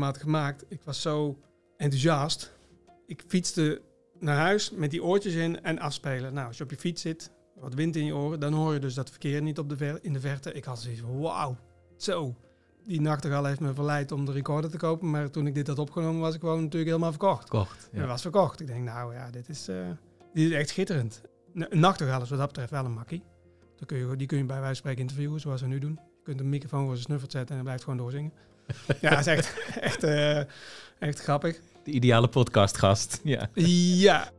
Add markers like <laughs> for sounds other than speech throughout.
opname had gemaakt, ik was zo enthousiast. Ik fietste naar huis met die oortjes in en afspelen. Nou, als je op je fiets zit, wat wind in je oren, dan hoor je dus dat verkeer niet op de ver in de verte. Ik had zoiets van, wauw, zo. Die nachtegaal heeft me verleid om de recorder te kopen, maar toen ik dit had opgenomen was ik gewoon natuurlijk helemaal verkocht. Kocht. Ja. was verkocht. Ik denk, nou ja, dit is, uh, dit is echt schitterend. Een nachtegaal is wat dat betreft wel een makkie. Dan kun je, die kun je bij wijze van spreken interviewen, zoals we nu doen. Je kunt een microfoon voor zijn snuffert zetten en hij blijft gewoon doorzingen. <laughs> ja, dat is echt, echt, uh, echt grappig. De ideale podcastgast, ja. Ja.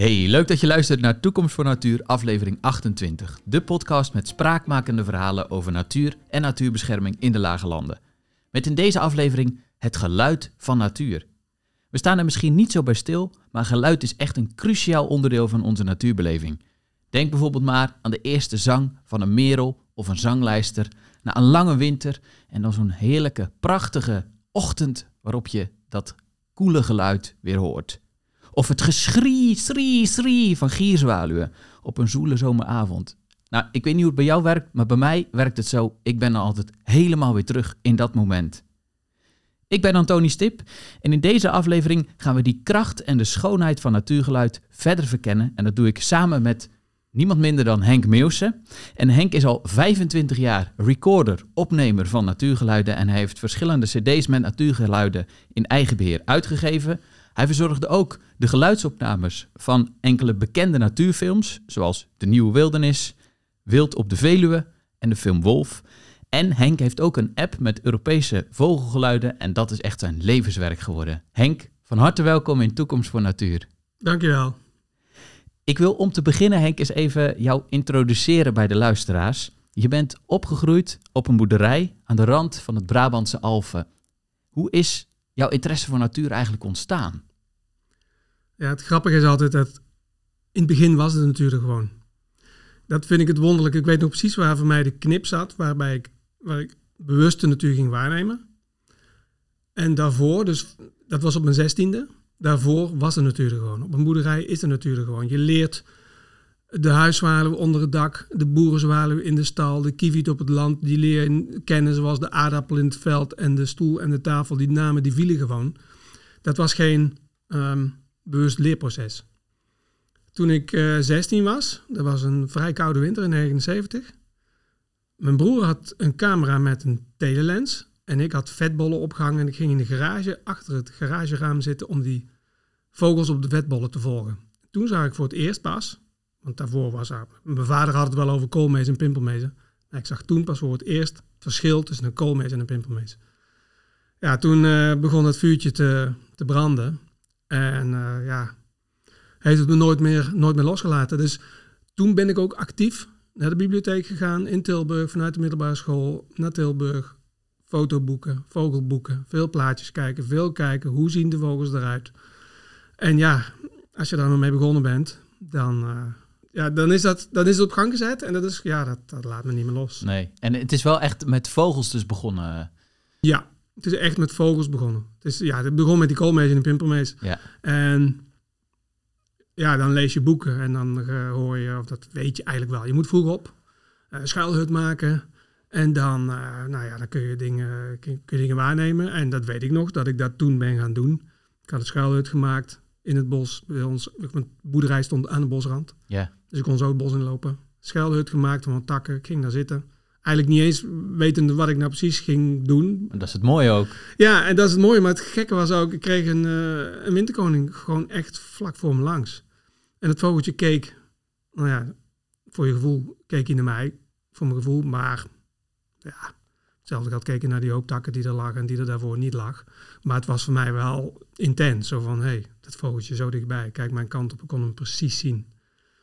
Hey, leuk dat je luistert naar Toekomst voor Natuur, aflevering 28. De podcast met spraakmakende verhalen over natuur en natuurbescherming in de lage landen. Met in deze aflevering het geluid van natuur. We staan er misschien niet zo bij stil, maar geluid is echt een cruciaal onderdeel van onze natuurbeleving. Denk bijvoorbeeld maar aan de eerste zang van een merel of een zanglijster, na een lange winter en dan zo'n heerlijke, prachtige ochtend waarop je dat koele geluid weer hoort. Of het geschrie, schrie, schrie van gierzwaluwen op een zoele zomeravond. Nou, ik weet niet hoe het bij jou werkt, maar bij mij werkt het zo. Ik ben dan altijd helemaal weer terug in dat moment. Ik ben Antoni Stip en in deze aflevering gaan we die kracht en de schoonheid van natuurgeluid verder verkennen. En dat doe ik samen met niemand minder dan Henk Meeuwse. En Henk is al 25 jaar recorder, opnemer van natuurgeluiden en hij heeft verschillende cd's met natuurgeluiden in eigen beheer uitgegeven. Hij verzorgde ook de geluidsopnames van enkele bekende natuurfilms, zoals De Nieuwe Wildernis, Wild op de Veluwe en de film Wolf. En Henk heeft ook een app met Europese vogelgeluiden en dat is echt zijn levenswerk geworden. Henk, van harte welkom in Toekomst voor Natuur. Dankjewel. Ik wil om te beginnen, Henk, eens even jou introduceren bij de luisteraars. Je bent opgegroeid op een boerderij aan de rand van het Brabantse Alphen. Hoe is jouw interesse voor natuur eigenlijk ontstaan? Ja, het grappige is altijd dat in het begin was het natuurlijk gewoon. Dat vind ik het wonderlijk. Ik weet nog precies waar voor mij de knip zat, waarbij ik, waar ik bewust de natuur ging waarnemen. En daarvoor, dus dat was op mijn zestiende, daarvoor was de natuur er gewoon. Op een boerderij is de natuur er gewoon. Je leert de huiszwaluw onder het dak, de boerenzwaluw in de stal, de kieviet op het land, die leer je kennen zoals de aardappel in het veld en de stoel en de tafel. Die namen, die vielen gewoon. Dat was geen ehm, bewust leerproces. Toen ik uh, eh, 16 was, dat was een vrij koude winter in 1979. Mijn broer had een camera met een telelens en ik had vetbollen opgehangen en ik ging in de garage achter het garageraam zitten om die vogels op de vetbollen te volgen. Toen zag ik voor het eerst pas, want daarvoor was er, mijn vader had het wel over koolmees en pimpelmezen. ik zag toen pas voor het eerst het verschil tussen een koolmees en een pimpelmees. Ja, toen uh, begon het vuurtje te, te branden. En uh, ja, heeft het me nooit meer, nooit meer losgelaten. Dus toen ben ik ook actief naar de bibliotheek gegaan in Tilburg, vanuit de middelbare school naar Tilburg. Fotoboeken, vogelboeken, veel plaatjes kijken, veel kijken. Hoe zien de vogels eruit? En ja, als je daar nog mee begonnen bent, dan, uh, ja, dan, is dat, dan is het op gang gezet. En dat, is, ja, dat, dat laat me niet meer los. Nee, en het is wel echt met vogels dus begonnen. Ja, het is echt met vogels begonnen. Het, is, ja, het begon met die koolmees en de pimpelmees. Ja. En ja, dan lees je boeken en dan uh, hoor je, of dat weet je eigenlijk wel. Je moet vroeg op, uh, schuilhut maken. En dan, uh, nou ja, dan kun je, dingen, kun, kun je dingen waarnemen. En dat weet ik nog, dat ik dat toen ben gaan doen. Ik had een schuilhut gemaakt in het bos. Bij ons, mijn boerderij stond aan de bosrand. Ja. Dus ik kon zo het bos inlopen. Schuilhut gemaakt van takken. Ik ging daar zitten eigenlijk niet eens wetende wat ik nou precies ging doen. En dat is het mooie ook. Ja, en dat is het mooie. Maar het gekke was ook, ik kreeg een, uh, een winterkoning gewoon echt vlak voor me langs. En het vogeltje keek, nou ja, voor je gevoel keek hij naar mij. Voor mijn gevoel, maar ja, hetzelfde had keken naar die hooptakken die er lagen en die er daarvoor niet lag. Maar het was voor mij wel intens. Zo van, hé, hey, dat vogeltje zo dichtbij. Kijk mijn kant op, ik kon hem precies zien.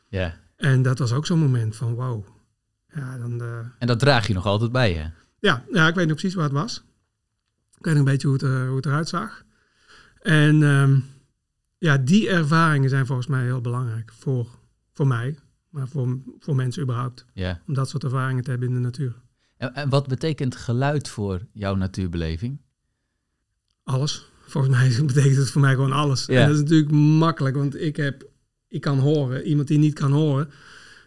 Ja. En dat was ook zo'n moment van, wow, ja, dan, uh... En dat draag je nog altijd bij je? Ja, ja, ik weet nog precies waar het was. Ik weet nog een beetje hoe het, uh, hoe het eruit zag. En um, ja, die ervaringen zijn volgens mij heel belangrijk voor, voor mij, maar voor, voor mensen überhaupt. Ja. Om dat soort ervaringen te hebben in de natuur. En, en wat betekent geluid voor jouw natuurbeleving? Alles. volgens mij <laughs> betekent het voor mij gewoon alles. Ja. En dat is natuurlijk makkelijk, want ik, heb, ik kan horen. Iemand die niet kan horen,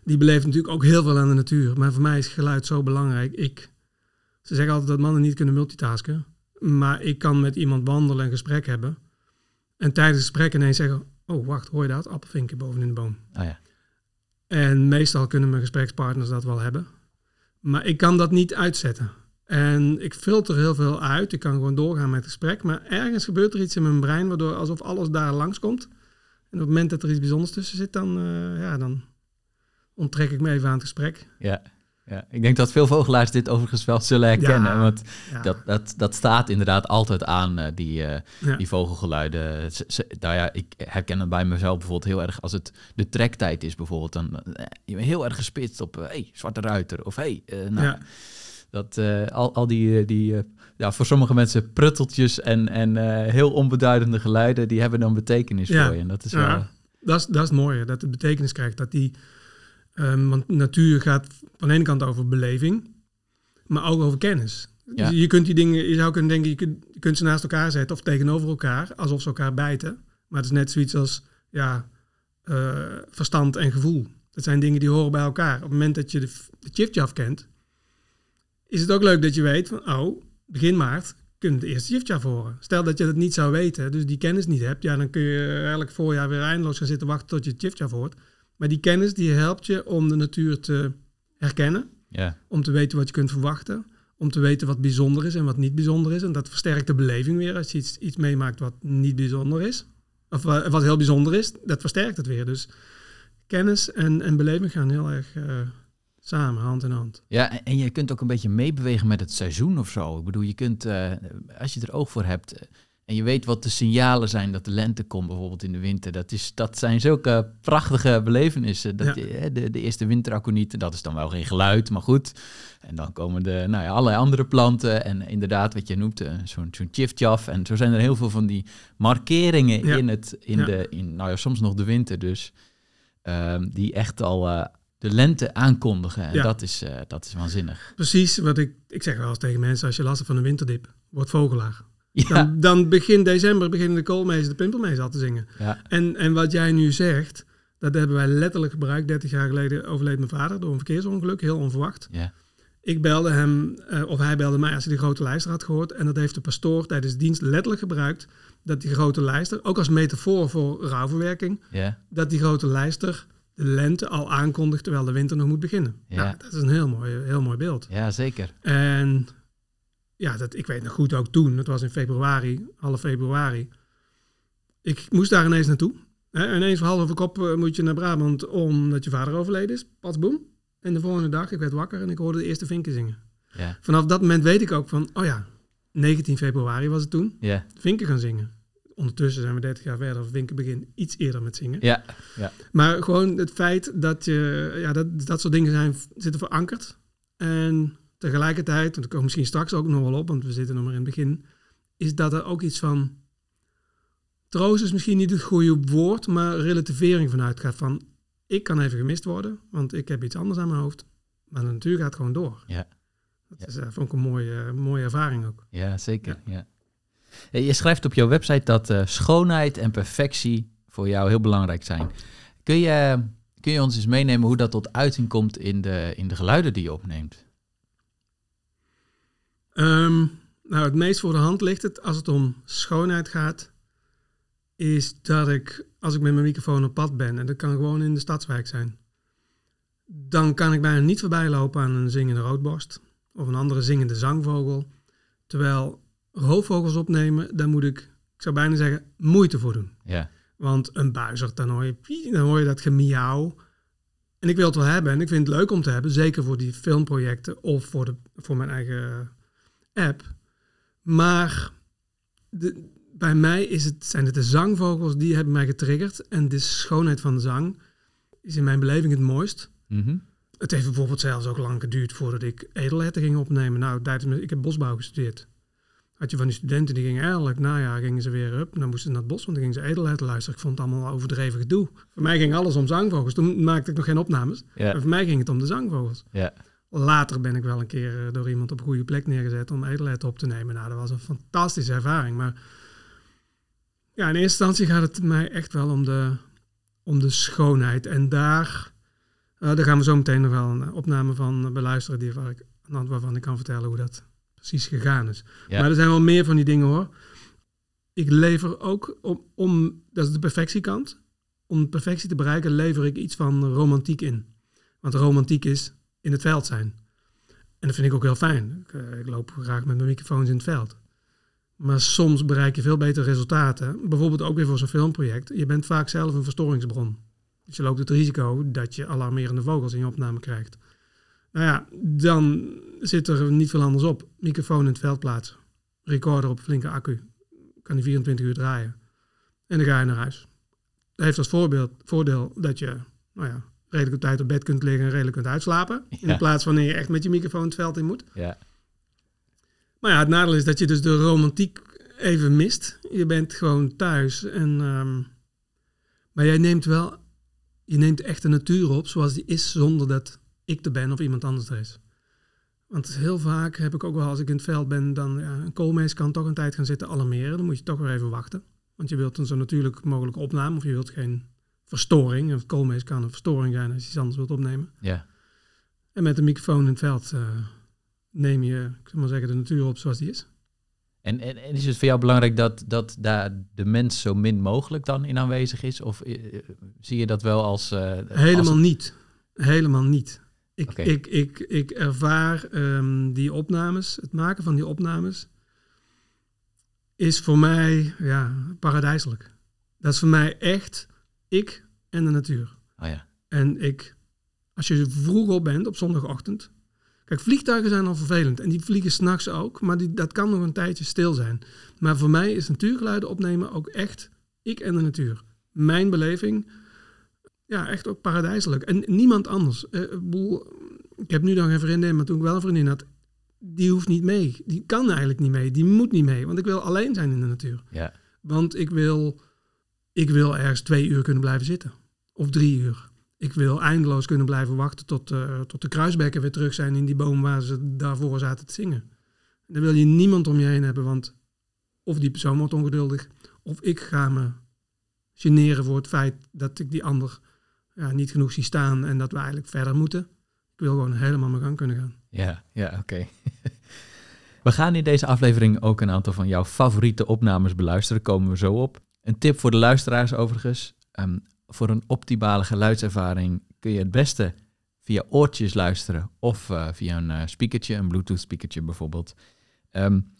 die beleeft natuurlijk ook heel veel aan de natuur. Maar voor mij is geluid zo belangrijk. Ik, ze zeggen altijd dat mannen niet kunnen multitasken. Maar ik kan met iemand wandelen en gesprek hebben. En tijdens het gesprek ineens zeggen... Oh, wacht, hoor je dat? Appelvinkje boven in de boom. Oh ja. En meestal kunnen mijn gesprekspartners dat wel hebben. Maar ik kan dat niet uitzetten. En ik filter heel veel uit. Ik kan gewoon doorgaan met het gesprek. Maar ergens gebeurt er iets in mijn brein... waardoor alsof alles daar langskomt. En op het moment dat er iets bijzonders tussen zit... dan, eh, ja, dan onttrek ik me even aan het gesprek. Ja. Ja. Ik denk dat veel vogelaars dit overigens wel zullen herkennen. Ja. Want Ja. dat, dat, dat staat inderdaad altijd aan, eh, die, eh, die vogelgeluiden. Ze- nou ja, ik herken het bij mezelf bijvoorbeeld heel erg als het de trektijd is bijvoorbeeld. Dan eh, je bent heel erg gespitst op, hé, hey, zwarte ruiter. Of hé, hey, eh, nou, Ja. dat, al, al die, die ja, voor sommige mensen prutteltjes en, en heel onbeduidende geluiden, die hebben dan betekenis voor je. En dat is Ja. wel... Dat is, dat is het mooie, dat het betekenis krijgt. Dat die, ehm, want natuur gaat van de ene kant over beleving, maar ook over kennis. Ja. Dus je kunt die dingen, je zou kunnen denken, je kunt, je kunt ze naast elkaar zetten of tegenover elkaar, alsof ze elkaar bijten. Maar het is net zoiets als ja, eh, verstand en gevoel. Dat zijn dingen die horen bij elkaar. Op het moment dat je de, de kent, is het ook leuk dat je weet van, oh, begin maart kunnen de eerste chiftjaf horen. Stel dat je dat niet zou weten, dus die kennis niet hebt, ja, dan kun je elk voorjaar weer eindeloos gaan zitten wachten tot je chiftjaf hoort. Maar die kennis die helpt je om de natuur te herkennen, Ja, om te weten wat je kunt verwachten, om te weten wat bijzonder is en wat niet bijzonder is. En dat versterkt de beleving weer als je iets, iets meemaakt wat niet bijzonder is. Of wa- wat heel bijzonder is, dat versterkt het weer. Dus kennis en, en beleving gaan heel erg eh, samen, hand in hand. Ja, en- je kunt ook een beetje meebewegen met het seizoen of zo. Ik bedoel, je kunt, eh, als je er oog voor hebt eh, en je weet wat de signalen zijn dat de lente komt, bijvoorbeeld in de winter, dat, is, dat zijn zulke prachtige belevenissen. Dat, Ja. de, de eerste winteraconiet, dat is dan wel geen geluid, maar goed. En dan komen de, nou ja, allerlei andere planten en inderdaad, wat je noemt, zo'n zo'n. En zo zijn er heel veel van die markeringen Ja. in, het, in, Ja. de, in, nou ja, soms nog de winter dus, ehm, die echt al... eh, de lente aankondigen. En dat, is, eh, dat is waanzinnig. Precies wat ik, ik zeg wel eens tegen mensen, als je last hebt van een winterdip, word vogelaar. Ja, Dan, dan begin december beginnen de koolmezen de pimpelmees al te zingen. ja, En, en wat jij nu zegt, dat hebben wij letterlijk gebruikt. 30 jaar geleden overleed mijn vader door een verkeersongeluk, heel onverwacht. ja, Ik belde hem, eh, of hij belde mij als hij de grote lijster had gehoord. En dat heeft de pastoor tijdens dienst letterlijk gebruikt. Dat die grote lijster, ook als metafoor voor rouwverwerking, ja, dat die grote lijster de lente al aankondigt terwijl de winter nog moet beginnen. Ja. Nou, dat is een heel mooi, heel mooi beeld. ja, zeker. En ja, dat, ik weet nog goed ook toen, het was in februari, half februari. Ik moest daar ineens naartoe. Hè, ineens voor half kop eh, moet je naar Brabant omdat je vader overleden is. Pas boem. En de volgende dag, ik werd wakker en ik hoorde de eerste vinken zingen. Ja, Vanaf dat moment weet ik ook van, oh ja, 19 februari was het toen, ja, vinken gaan zingen. Ondertussen zijn we 30 jaar verder, vinken begin iets eerder met zingen. ja, Maar gewoon het feit dat je, ja, dat, dat soort dingen zijn, zitten verankerd. En tegelijkertijd, en dat komt misschien straks ook nog wel op, want we zitten nog maar in het begin, is dat er ook iets van, troost is misschien niet het goede woord, maar relativering vanuit gaat van, ik kan even gemist worden, want ik heb iets anders aan mijn hoofd. Maar de natuur gaat gewoon door. Ja. Dat Ja. is, eh, vond ik een mooie, mooie ervaring ook. ja, zeker. Ja. Hey, Je schrijft op jouw website dat eh, schoonheid en perfectie voor jou heel belangrijk zijn. Kun je, kun je ons eens meenemen hoe dat tot uiting komt in de, in de geluiden die je opneemt? Ehm, nou, het meest voor de hand ligt het als het om schoonheid gaat, is dat ik, als ik met mijn microfoon op pad ben, en dat kan gewoon in de stadswijk zijn, dan kan ik bijna niet voorbij lopen aan een zingende roodborst of een andere zingende zangvogel. Terwijl roofvogels opnemen, daar moet ik, ik zou bijna zeggen, moeite voor doen. Ja, Want een buizerd, dan hoor je, dan hoor je dat gemiauw. En ik wil het wel hebben en ik vind het leuk om te hebben. Zeker voor die filmprojecten of voor, de, voor mijn eigen app. Maar de, bij mij is het, zijn het de zangvogels die hebben mij getriggerd. En de schoonheid van de zang is in mijn beleving het mooist. Mhm. Het heeft bijvoorbeeld zelfs ook lang geduurd voordat ik edelherten ging opnemen. Nou, tijdens, ik heb bosbouw gestudeerd. Had je van die studenten die gingen elk najaar gingen ze weer up. Dan moesten ze naar het bos, want dan gingen ze edelherten luisteren. Ik vond het allemaal overdreven gedoe. Voor mij ging alles om zangvogels. Toen maakte ik nog geen opnames. Maar voor mij ging het om de zangvogels. ja, Later ben ik wel een keer eh, door iemand op een goede plek neergezet om edelherten op te nemen. Nou, dat was een fantastische ervaring. Maar Ja, in eerste instantie gaat het mij echt wel om de, om de schoonheid. En daar, uh, daar gaan we zo meteen nog wel een opname van beluisteren, die waar ik, hand waarvan ik kan vertellen hoe dat precies gegaan is. Maar er zijn wel meer van die dingen hoor. Ik lever ook om, om, dat is de perfectiekant, om perfectie te bereiken lever ik iets van romantiek in. Want romantiek is in het veld zijn. En dat vind ik ook heel fijn. Ik, uh, ik loop graag met mijn microfoons in het veld. Maar soms bereik je veel betere resultaten. Bijvoorbeeld ook weer voor zo'n filmproject. Je bent vaak zelf een verstoringsbron. Dus je loopt het risico dat je alarmerende vogels in je opname krijgt. Nou ja, dan zit er niet veel anders op. Microfoon in het veld plaatsen. Recorder op flinke accu. Kan die 24 uur draaien. En dan ga je naar huis. Dat heeft als voorbeeld, voordeel dat je nou ja, redelijk op tijd op bed kunt liggen en redelijk kunt uitslapen. In plaats van wanneer je echt met je microfoon het veld in moet. Ja. Maar ja, het nadeel is dat je dus de romantiek even mist. Je bent gewoon thuis. En, um, maar jij neemt wel, je neemt echt de natuur op zoals die is, zonder dat ik er ben of iemand anders er is. Want heel vaak heb ik ook wel, als ik in het veld ben, dan ja, een koolmees kan toch een tijd gaan zitten alarmeren. Dan moet je toch weer even wachten. Want je wilt een zo natuurlijk mogelijke opname of je wilt geen verstoring. Een koolmees kan een verstoring zijn als je iets anders wilt opnemen. Ja. En met een microfoon in het veld uh, neem je, ik zal maar zeggen, de natuur op zoals die is. En, en, en, is het voor jou belangrijk dat, dat daar de mens zo min mogelijk dan in aanwezig is? Of uh, zie je dat wel als... Uh, Helemaal als... niet. Helemaal niet. Ik, okay. ik, ik, ik ervaar um, die opnames, het maken van die opnames, is voor mij ja, paradijselijk. Dat is voor mij echt ik en de natuur. Oh ja. En ik, als je vroeg op bent op zondagochtend. Kijk, vliegtuigen zijn al vervelend en die vliegen s'nachts ook, maar die, dat kan nog een tijdje stil zijn. Maar voor mij is natuurgeluiden opnemen ook echt ik en de natuur. Mijn beleving, ja, echt ook paradijselijk. En niemand anders. Uh, ik heb nu nog een vriendin, maar toen ik wel een vriendin had, die hoeft niet mee. Die kan eigenlijk niet mee. Die moet niet mee, want ik wil alleen zijn in de natuur. Ja. Want ik wil ik wil ergens twee uur kunnen blijven zitten. Of drie uur. Ik wil eindeloos kunnen blijven wachten tot, uh, tot de kruisbekken weer terug zijn in die boom waar ze daarvoor zaten te zingen. En dan wil je niemand om je heen hebben, want of die persoon wordt ongeduldig, of ik ga me generen voor het feit dat ik die ander ja, niet genoeg zie staan en dat we eigenlijk verder moeten. Ik wil gewoon helemaal mijn gang kunnen gaan. Ja, ja, oké. <laughs> we gaan in deze aflevering ook een aantal van jouw favoriete opnames beluisteren, komen we zo op. Een tip voor de luisteraars overigens. Um, voor een optimale geluidservaring kun je het beste via oortjes luisteren of uh, via een uh, speakertje, een Bluetooth speakertje bijvoorbeeld. Um,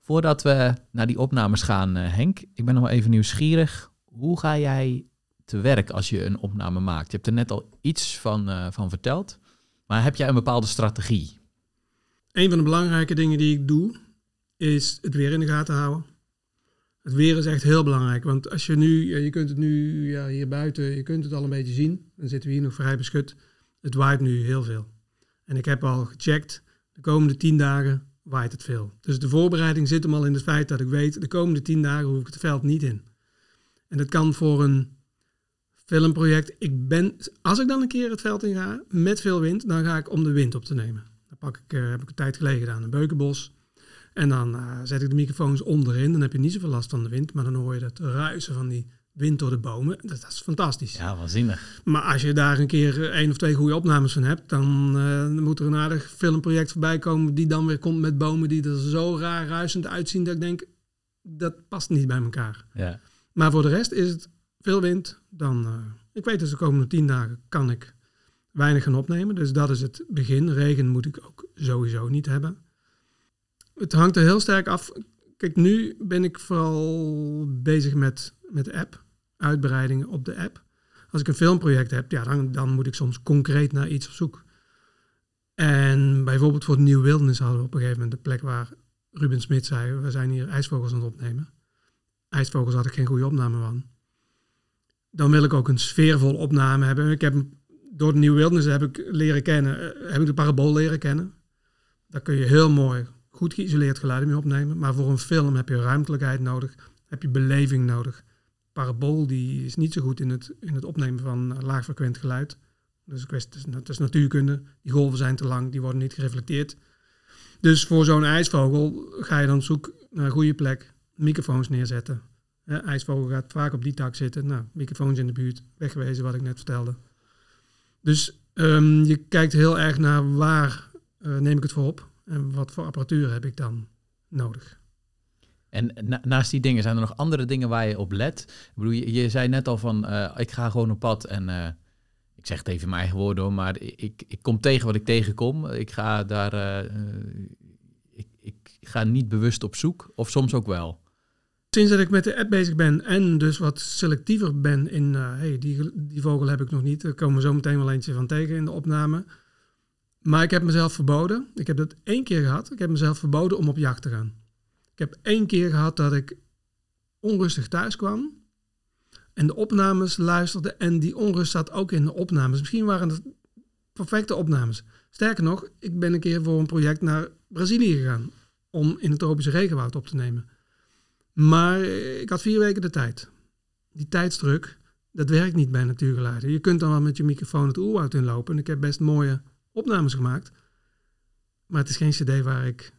voordat we naar die opnames gaan, uh, Henk, ik ben nog even nieuwsgierig. Hoe ga jij te werk als je een opname maakt? Je hebt er net al iets van, van verteld, maar heb jij een bepaalde strategie? Een van de belangrijke dingen die ik doe, is het weer in de gaten houden. Het weer is echt heel belangrijk, want als je nu, je kunt het nu ja, hier buiten, je kunt het al een beetje zien. Dan zitten we hier nog vrij beschut. Het waait nu heel veel. En ik heb al gecheckt, de komende tien dagen waait het veel. Dus de voorbereiding zit hem al in het feit dat ik weet, de komende tien dagen hoef ik het veld niet in. En dat kan voor een filmproject. Ik ben, als ik dan een keer het veld in ga met veel wind, dan ga ik om de wind op te nemen. Dan pak ik, uh, heb ik een tijd geleden gedaan, een beukenbos. En dan uh, zet ik de microfoons onderin. Dan heb je niet zoveel last van de wind. Maar dan hoor je het ruisen van die wind door de bomen. Dat, dat is fantastisch. Ja, waanzinnig. Maar als je daar een keer één of twee goede opnames van hebt... Dan, uh, dan moet er een aardig filmproject voorbij komen... die dan weer komt met bomen die er zo raar ruisend uitzien... dat ik denk, dat past niet bij elkaar. Ja. Maar voor de rest is het veel wind. Dan, uh, ik weet dus de komende tien dagen kan ik weinig gaan opnemen. Dus dat is het begin. Regen moet ik ook sowieso niet hebben. Het hangt er heel sterk af. Kijk, nu ben ik vooral bezig met, met de app, uitbreidingen op de app. Als ik een filmproject heb, ja, dan, dan moet ik soms concreet naar iets op zoek. En bijvoorbeeld voor het Nieuw Wildernis hadden we op een gegeven moment de plek waar Ruben Smit zei, we zijn hier ijsvogels aan het opnemen. IJsvogels had ik geen goede opname van. Dan wil ik ook een sfeervolle opname hebben. Ik heb door het Nieuw Wildernis heb ik leren kennen, eh, heb ik de parabool leren kennen. Daar kun je heel mooi goed geïsoleerd geluid mee opnemen. Maar voor een film heb je ruimtelijkheid nodig, heb je beleving nodig. Parabool die is niet zo goed in het, in het opnemen van laagfrequent geluid. Dus is, het is natuurkunde. Die golven zijn te lang, die worden niet gereflecteerd. Dus voor zo'n ijsvogel ga je dan zoek naar een goede plek, microfoons neerzetten. Ijsvogel gaat vaak op die tak zitten. Nou, microfoons in de buurt, wegwezen wat ik net vertelde. Dus ehm, je kijkt heel erg naar waar eh, neem ik het voor op en wat voor apparatuur heb ik dan nodig. En na- naast die dingen zijn er nog andere dingen waar je op let. Ik bedoel, je, je zei net al van, eh, ik ga gewoon op pad en eh, ik zeg het even in mijn eigen woorden hoor, maar ik, ik, kom tegen wat ik tegenkom. Ik ga daar, eh, ik, ik ga niet bewust op zoek, of soms ook wel. Sinds dat ik met de app bezig ben en dus wat selectiever ben in, hey, die, die vogel heb ik nog niet, daar komen we zo meteen wel eentje van tegen in de opname. Maar ik heb mezelf verboden, ik heb dat één keer gehad, ik heb mezelf verboden om op jacht te gaan. Ik heb één keer gehad dat ik onrustig thuis kwam en de opnames luisterde en die onrust zat ook in de opnames. Misschien waren het perfecte opnames. Sterker nog, ik ben een keer voor een project naar Brazilië gegaan om in het tropische regenwoud op te nemen. Maar ik had vier weken de tijd. Die tijdsdruk, dat werkt niet bij natuurgeluiden. Je kunt dan wel met je microfoon het oerwoud inlopen. En ik heb best mooie opnames gemaakt. Maar het is geen cd waar ik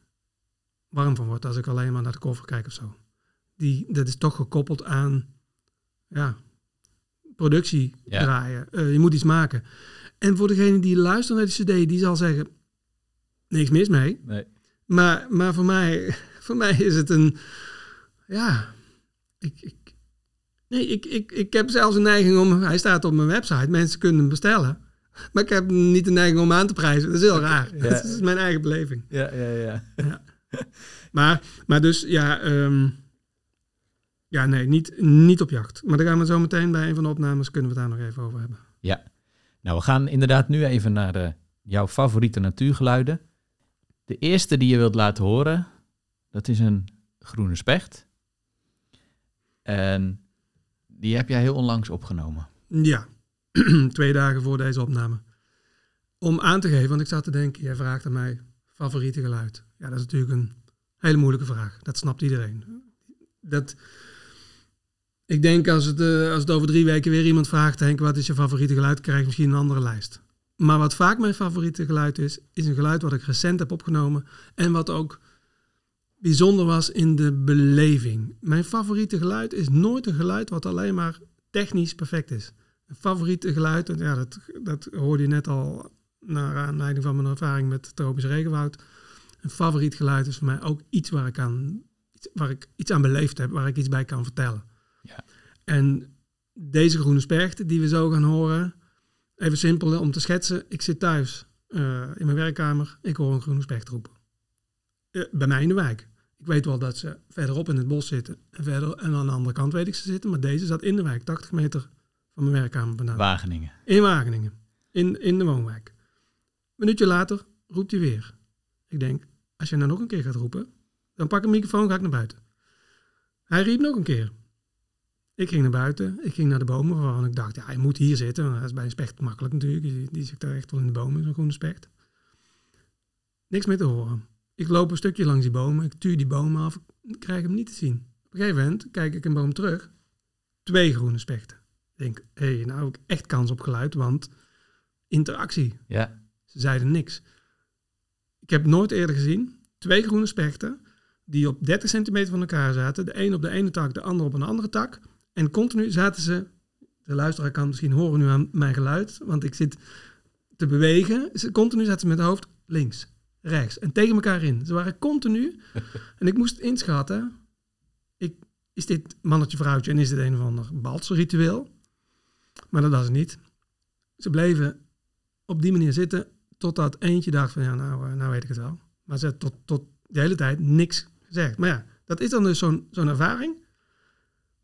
warm van word als ik alleen maar naar de cover kijk of zo. Die, dat is toch gekoppeld aan ja, productie Ja. draaien. Eh, je moet iets maken. En voor degene die luistert naar die cd, die zal zeggen... Niks mis mee. Nee. Maar, maar voor, mij, <laughs> voor mij is het een. Ja. Ik, ik, nee, ik, ik, ik heb zelfs een neiging om. Hij staat op mijn website. Mensen kunnen hem bestellen. Maar ik heb niet de neiging om aan te prijzen. Dat is heel raar. Ja. Dat is mijn eigen beleving. Ja, ja, ja. Maar, maar dus, ja. ehm, ja, nee, niet, niet op jacht. Maar daar gaan we zo meteen bij een van de opnames. Kunnen we het daar nog even over hebben. Nou, we gaan inderdaad nu even naar de, jouw favoriete natuurgeluiden. De eerste die je wilt laten horen, dat is een groene specht. En die heb jij heel onlangs opgenomen. Ja, <clears throat> twee dagen voor deze opname. Om aan te geven, want ik zat te denken, jij vraagt aan mij favoriete geluid. Ja, dat is natuurlijk een hele moeilijke vraag. Dat snapt iedereen. Dat, ik denk als het, eh, als het over drie weken weer iemand vraagt, Henk, wat is je favoriete geluid, krijg ik misschien een andere lijst. Maar wat vaak mijn favoriete geluid is, is een geluid wat ik recent heb opgenomen en wat ook bijzonder was in de beleving. Mijn favoriete geluid is nooit een geluid wat alleen maar technisch perfect is. Een favoriete geluid, en ja, dat, dat hoorde je net al naar aanleiding van mijn ervaring met tropisch regenwoud. Een favoriet geluid is voor mij ook iets waar ik, aan, iets- waar ik iets aan beleefd heb, waar ik iets bij kan vertellen. Ja. En deze groene specht die we zo gaan horen, even simpel om te schetsen. Ik zit thuis eh, in mijn werkkamer, ik hoor een groene specht roepen. Eh, bij mij in de wijk. Ik weet wel dat ze verderop in het bos zitten. En, verder, en aan de andere kant weet ik ze zitten. Maar deze zat in de wijk, 80 meter van mijn werkkamer vandaan. Wageningen. In Wageningen. In, in de woonwijk. Een minuutje later roept hij weer. Ik denk, als je nou nog een keer gaat roepen, dan pak ik een microfoon ga ik naar buiten. Hij riep nog een keer. Ik ging naar buiten. Ik ging naar de bomen waarvan ik dacht, ja, hij moet hier zitten. Want dat is bij een specht makkelijk natuurlijk. Die, die zit daar echt wel in de bomen, zo'n groene specht. Niks meer te horen. Ik loop een stukje langs die bomen. Ik tuur die bomen af. Ik krijg hem niet te zien. Op een gegeven moment kijk ik een boom terug. Twee groene spechten. Denk, hé, hey, nou heb ik echt kans op geluid, want interactie. Ja, Ze zeiden niks. Ik heb nooit eerder gezien twee groene spechten die op 30 centimeter van elkaar zaten. De een op de ene tak, de ander op een andere tak. En continu zaten ze, de luisteraar kan misschien horen nu aan mijn geluid, want ik zit te bewegen. Ze, continu zaten ze met het hoofd links, rechts en tegen elkaar in. Ze waren continu. <laughs> en ik moest inschatten, ik, is dit mannetje vrouwtje en is dit een of ander balsritueel? Maar dat was het niet. Ze bleven op die manier zitten totdat eentje dacht van ja, nou, eh, nou weet ik het wel. Maar ze had tot, tot de hele tijd niks gezegd. Maar ja, dat is dan dus zo'n zo'n ervaring.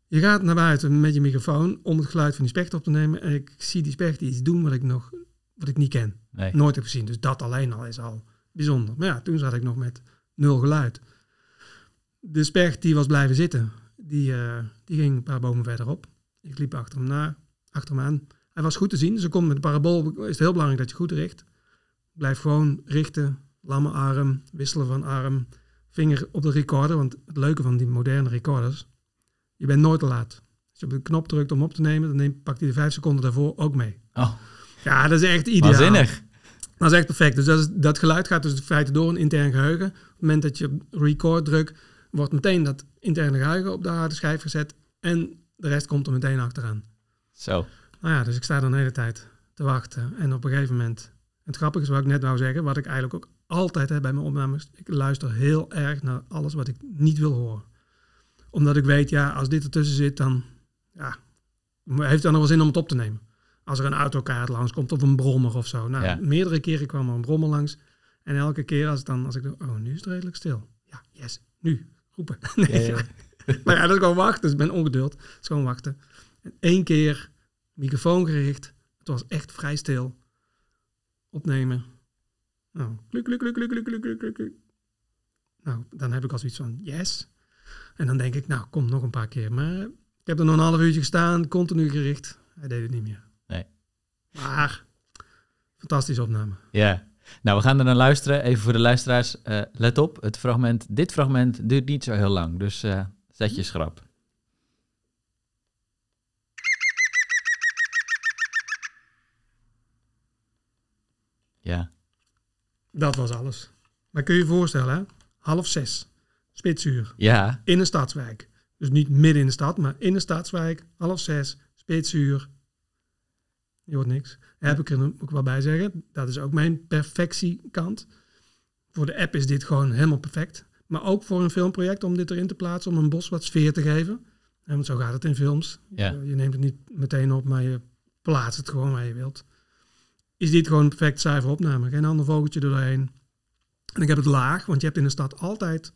Je gaat naar buiten met je microfoon om het geluid van die specht op te nemen. En ik zie die specht iets doen wat ik nog wat ik niet ken. nee. Nooit heb gezien. Dus dat alleen al is al bijzonder. Maar ja, toen zat ik nog met nul geluid. De specht die was blijven zitten. Die, eh, die ging een paar bomen verderop. Ik liep achter hem, na, achter hem aan. Hij was goed te zien. Dus komt met de parabool is het heel belangrijk dat je goed richt. Blijf gewoon richten. Lamme arm, wisselen van arm. Vinger op de recorder. Want het leuke van die moderne recorders. Je bent nooit te laat. Als je op de knop drukt om op te nemen, dan neemt, pakt hij de vijf seconden daarvoor ook mee. Oh, Ja, dat is echt ideaal. waanzinnig. Dat is echt perfect. Dus dat, is, dat geluid gaat dus in feite door een intern geheugen. Op het moment dat je record drukt, wordt meteen dat interne geheugen op de harde schijf gezet. En de rest komt er meteen achteraan. Zo. Nou ja, dus ik sta dan de hele tijd te wachten. En op een gegeven moment... Het grappige is wat ik net wou zeggen, wat ik eigenlijk ook altijd heb bij mijn opnames. Ik luister heel erg naar alles wat ik niet wil horen. Omdat ik weet, ja, als dit ertussen zit, dan ja, heeft het dan nog wel zin om het op te nemen. Als er een autokaart langs komt of een brommer of zo. Nou, Ja. meerdere keren kwam er een brommer langs. En elke keer als, dan, als ik dacht, oh, nu is het redelijk stil. Ja, yes, nu, roepen. <laughs> nee, Ja, ja. ja. <laughs> Maar ja, dat is gewoon wachten. Dus ik ben ongeduld. Het is gewoon wachten. En één keer, microfoon gericht. Het was echt vrij stil. Opnemen. Nou, kluk, klik kluk, kluk, klik kluk, kluk. Nou, dan heb ik al zoiets van yes. En dan denk ik, nou, kom nog een paar keer. Maar ik heb er nog een half uurtje gestaan, continu gericht. Hij deed het niet meer. Nee. Maar, fantastische opname. Ja. Nou, we gaan er naar luisteren. Even voor de luisteraars, eh, let op. Het fragment, dit fragment duurt niet zo heel lang. Dus eh, zet je hm? schrap. Ja. Dat was alles. Maar kun je je voorstellen, hè? half zes, spitsuur, Ja. in een stadswijk. Dus niet midden in de stad, maar in een stadswijk, half zes, spitsuur. Je hoort niks. Heb ik er ook wel bij zeggen. Dat is ook mijn perfectiekant. Voor de app is dit gewoon helemaal perfect. Maar ook voor een filmproject om dit erin te plaatsen, om een bos wat sfeer te geven. En want zo gaat het in films. Ja. Je, je neemt het niet meteen op, maar je plaatst het gewoon waar je wilt. Is dit gewoon een perfect zuiver opname. Geen ander vogeltje doorheen. En ik heb het laag, want je hebt in de stad altijd...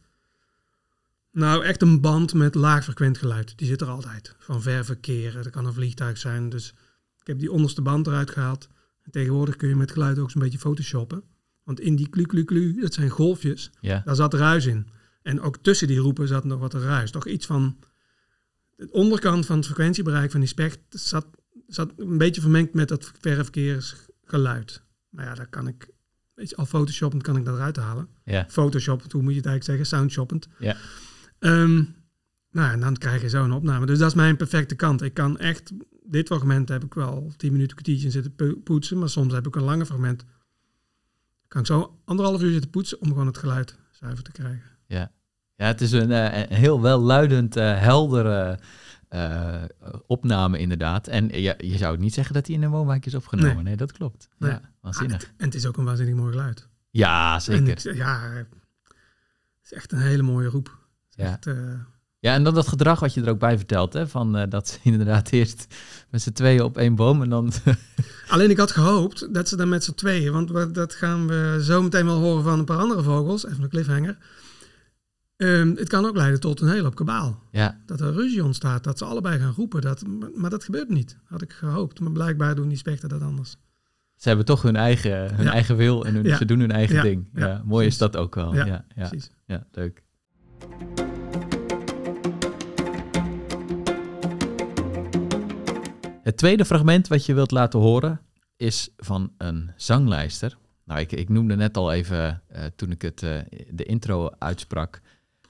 Nou, echt een band met laag frequent geluid. Die zit er altijd. Van ver verkeer, dat kan een vliegtuig zijn. Dus ik heb die onderste band eruit gehaald. En tegenwoordig kun je met geluid ook zo'n beetje photoshoppen. Want in die klu klu klu, dat zijn golfjes, Ja. daar zat ruis in. En ook tussen die roepen zat nog wat ruis. Toch iets van... De onderkant van het frequentiebereik van die specht zat, zat een beetje vermengd met dat verre verkeersgeluid. Maar ja, daar kan ik... Weet je, al photoshoppend kan ik dat eruit halen. Ja. Photoshoppend, hoe moet je het eigenlijk zeggen? Soundshoppend. Ja. Ehm, nou, en dan krijg je zo een opname. Dus dat is mijn perfecte kant. Ik kan echt... Dit fragment heb ik wel tien minuten, kwartiertje in zitten po- poetsen. Maar soms heb ik een lange fragment. Kan ik zo anderhalf uur zitten poetsen om gewoon het geluid zuiver te krijgen. Ja, ja het is een, eh, een heel welluidend, eh heldere eh, opname inderdaad. En je, je zou niet zeggen dat hij in een woonwijk is opgenomen. Nee, Nee. dat klopt. Nee. Ja, waanzinnig. Ah, en het is ook een waanzinnig mooi geluid. Ja, zeker. ik, ja, het is echt een hele mooie roep. Het Ja. echt, eh, Ja, en dan dat gedrag wat je er ook bij vertelt, hè, van eh, dat ze <laughs> inderdaad eerst met z'n tweeën op één boom en dan... <laughs> Alleen ik had gehoopt dat ze dan met z'n tweeën, want we- dat gaan we zo meteen wel horen van een paar andere vogels, even een cliffhanger. Ehm, het kan ook leiden tot een hele hoop kabaal. ja, Dat er ruzie ontstaat, dat ze allebei gaan roepen. Dat, maar, maar dat gebeurt niet, had ik gehoopt. Maar blijkbaar doen die spechten dat anders. ze hebben toch hun eigen, hun Ja. eigen wil en hun, Ja. ze doen hun eigen ding. Ja, mooi is dat ook wel. Ja, Ja, leuk. Het tweede fragment wat je wilt laten horen is van een zanglijster. Nou, ik, ik noemde net al even eh, toen ik het, eh, de intro uitsprak,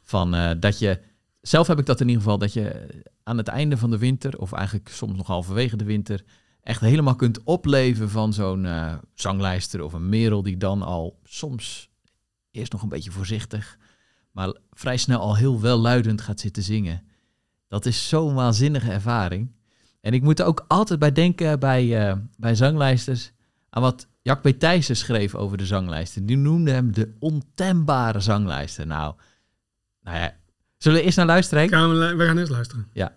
van eh, dat je, zelf heb ik dat in ieder geval, dat je aan het einde van de winter, of eigenlijk soms nog halverwege de winter, echt helemaal kunt opleven van zo'n eh, zanglijster of een merel die dan al soms eerst nog een beetje voorzichtig, maar vrij snel al heel welluidend gaat zitten zingen. Dat is zo'n waanzinnige ervaring. En ik moet er ook altijd bij denken bij, eh, bij zanglijsters aan wat Jack B. Schreef over de zanglijster. Die noemde hem de ontembare zanglijster. Nou, nou ja, zullen we eerst naar luisteren? Henk? Gaan we, we gaan eerst luisteren. Ja.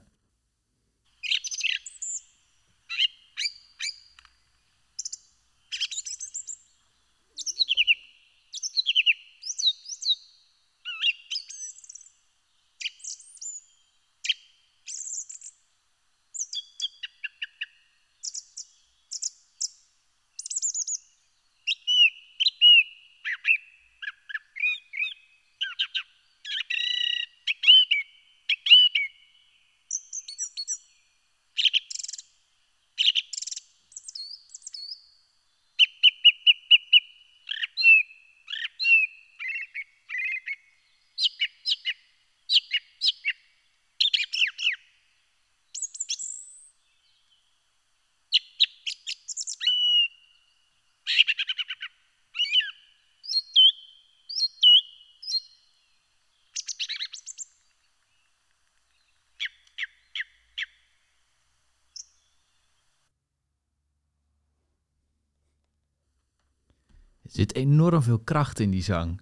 Enorm veel kracht in die zang.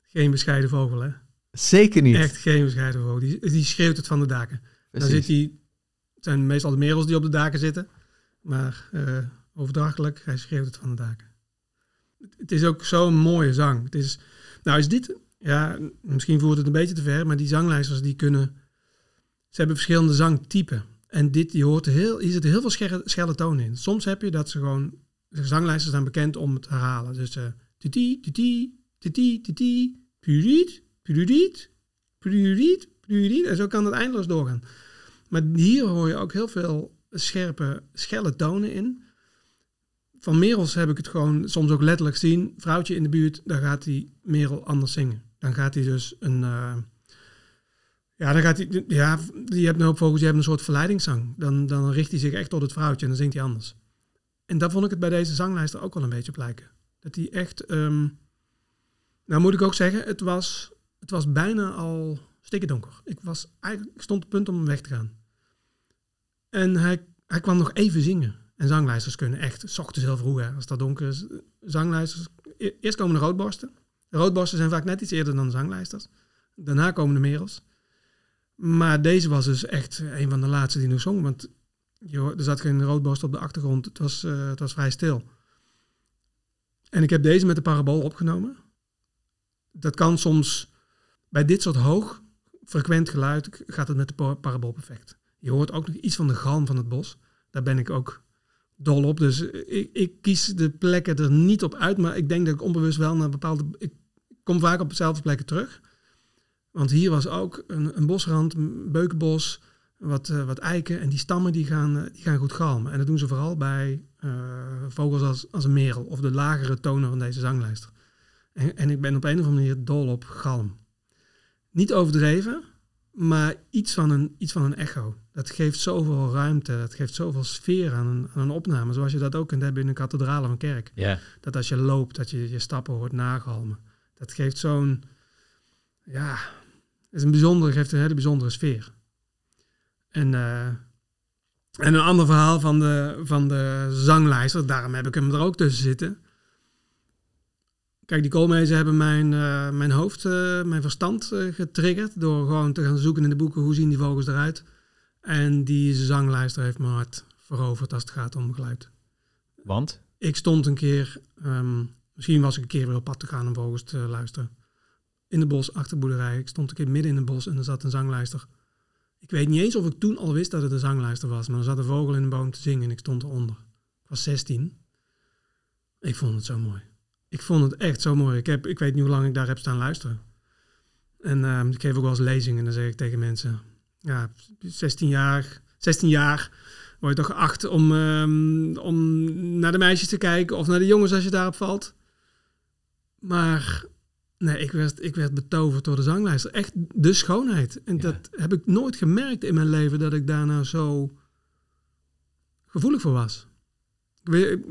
Geen bescheiden vogel, hè? Zeker niet. Echt geen bescheiden vogel. Die, die schreeuwt het van de daken. Precies. zit hij... Het zijn meestal de merels die op de daken zitten. Maar eh overdrachtelijk, hij schreeuwt het van de daken. Het- Het is ook zo'n mooie zang. Het is, nou is dit... Ja, misschien voert het een beetje te ver, maar die zanglijsters die kunnen... Ze hebben verschillende zangtypen. En dit, je hoort heel, hier zitten heel veel schelle, schelle tonen in. Soms heb je dat ze gewoon... De zanglijsters zijn bekend om het herhalen. Dus eh titi, titi, titi, titi, puriet. En zo kan het eindeloos doorgaan. Maar hier hoor je ook heel veel scherpe, schelle tonen in. Van Merels heb ik het gewoon soms ook letterlijk zien. Vrouwtje in de buurt, dan gaat die Merel anders zingen. Dan gaat hij dus een... eh, ja, dan gaat hij... Ja, je hebt een hoop vogels, die hebben een soort verleidingszang. Dan, dan richt hij zich echt tot het vrouwtje en dan zingt hij anders. En daar vond ik het bij deze zanglijster ook wel een beetje op lijken. Dat hij echt... ehm, nou moet ik ook zeggen, het was, het was bijna al stikken donker. Ik, was eigenlijk, stond op het punt om weg te gaan. En hij, hij kwam nog even zingen. En zanglijsters kunnen echt, s ochtends heel vroeg, hè, als dat donker is. Zanglijsters, e- eerst komen de roodborsten. De roodborsten zijn vaak net iets eerder dan de zanglijsters. Daarna komen de merels. Maar deze was dus echt een van de laatste die nog zong. Want je, er zat geen roodborst op de achtergrond. Het was, eh, het was vrij stil. En ik heb deze met de parabool opgenomen. Dat kan soms bij dit soort hoog frequent geluid gaat het met de pa- parabool perfect. Je hoort ook nog iets van de galm van het bos. Daar ben ik ook dol op. Dus ik, ik kies de plekken er niet op uit. Maar ik denk dat ik onbewust wel naar bepaalde... Ik kom vaak op dezelfde plekken terug. Want hier was ook een, een bosrand, een beukenbos, wat, eh, wat eiken. En die stammen die gaan, eh, die gaan goed galmen. En dat doen ze vooral bij eh, vogels als, als een merel. Of de lagere tonen van deze zanglijster. En, en ik ben op een of andere manier dol op galm. Niet overdreven, maar iets van een, iets van een echo. Dat geeft zoveel ruimte, dat geeft zoveel sfeer aan een, aan een opname. Zoals je dat ook kunt hebben in een kathedraal of een kerk. Dat als je loopt, dat je je stappen hoort nagalmen. Dat geeft zo'n, ja, het is een bijzondere, geeft een hele bijzondere sfeer. En, eh, en een ander verhaal van de, van de zanglijster, daarom heb ik hem er ook tussen zitten. Kijk, die koolmezen hebben mijn, eh, mijn hoofd, eh, mijn verstand getriggerd door gewoon te gaan zoeken in de boeken hoe zien die vogels eruit. En die zanglijster heeft mijn hart veroverd als het gaat om geluid. Want? Ik stond een keer, ehm, misschien was ik een keer weer op pad te gaan om vogels te luisteren. In het bos, achter de boerderij. Ik stond een keer midden in het bos en er zat een zanglijster. Ik weet niet eens of ik toen al wist dat het een zanglijster was, maar er zat een vogel in een boom te zingen en ik stond eronder. Ik was 16. Ik vond het zo mooi. Ik vond het echt zo mooi. Ik, heb, ik weet niet hoe lang ik daar heb staan luisteren. En ehm, ik geef ook wel eens lezingen en dan zeg ik tegen mensen, ja, 16 jaar, 16 jaar word je toch geacht om, ehm, om naar de meisjes te kijken of naar de jongens als je daarop valt. Maar nee, ik werd, ik werd betoverd door de zanglijster. Echt de schoonheid. En Ja. dat heb ik nooit gemerkt in mijn leven dat ik daar nou zo gevoelig voor was. Ik, weet- ik,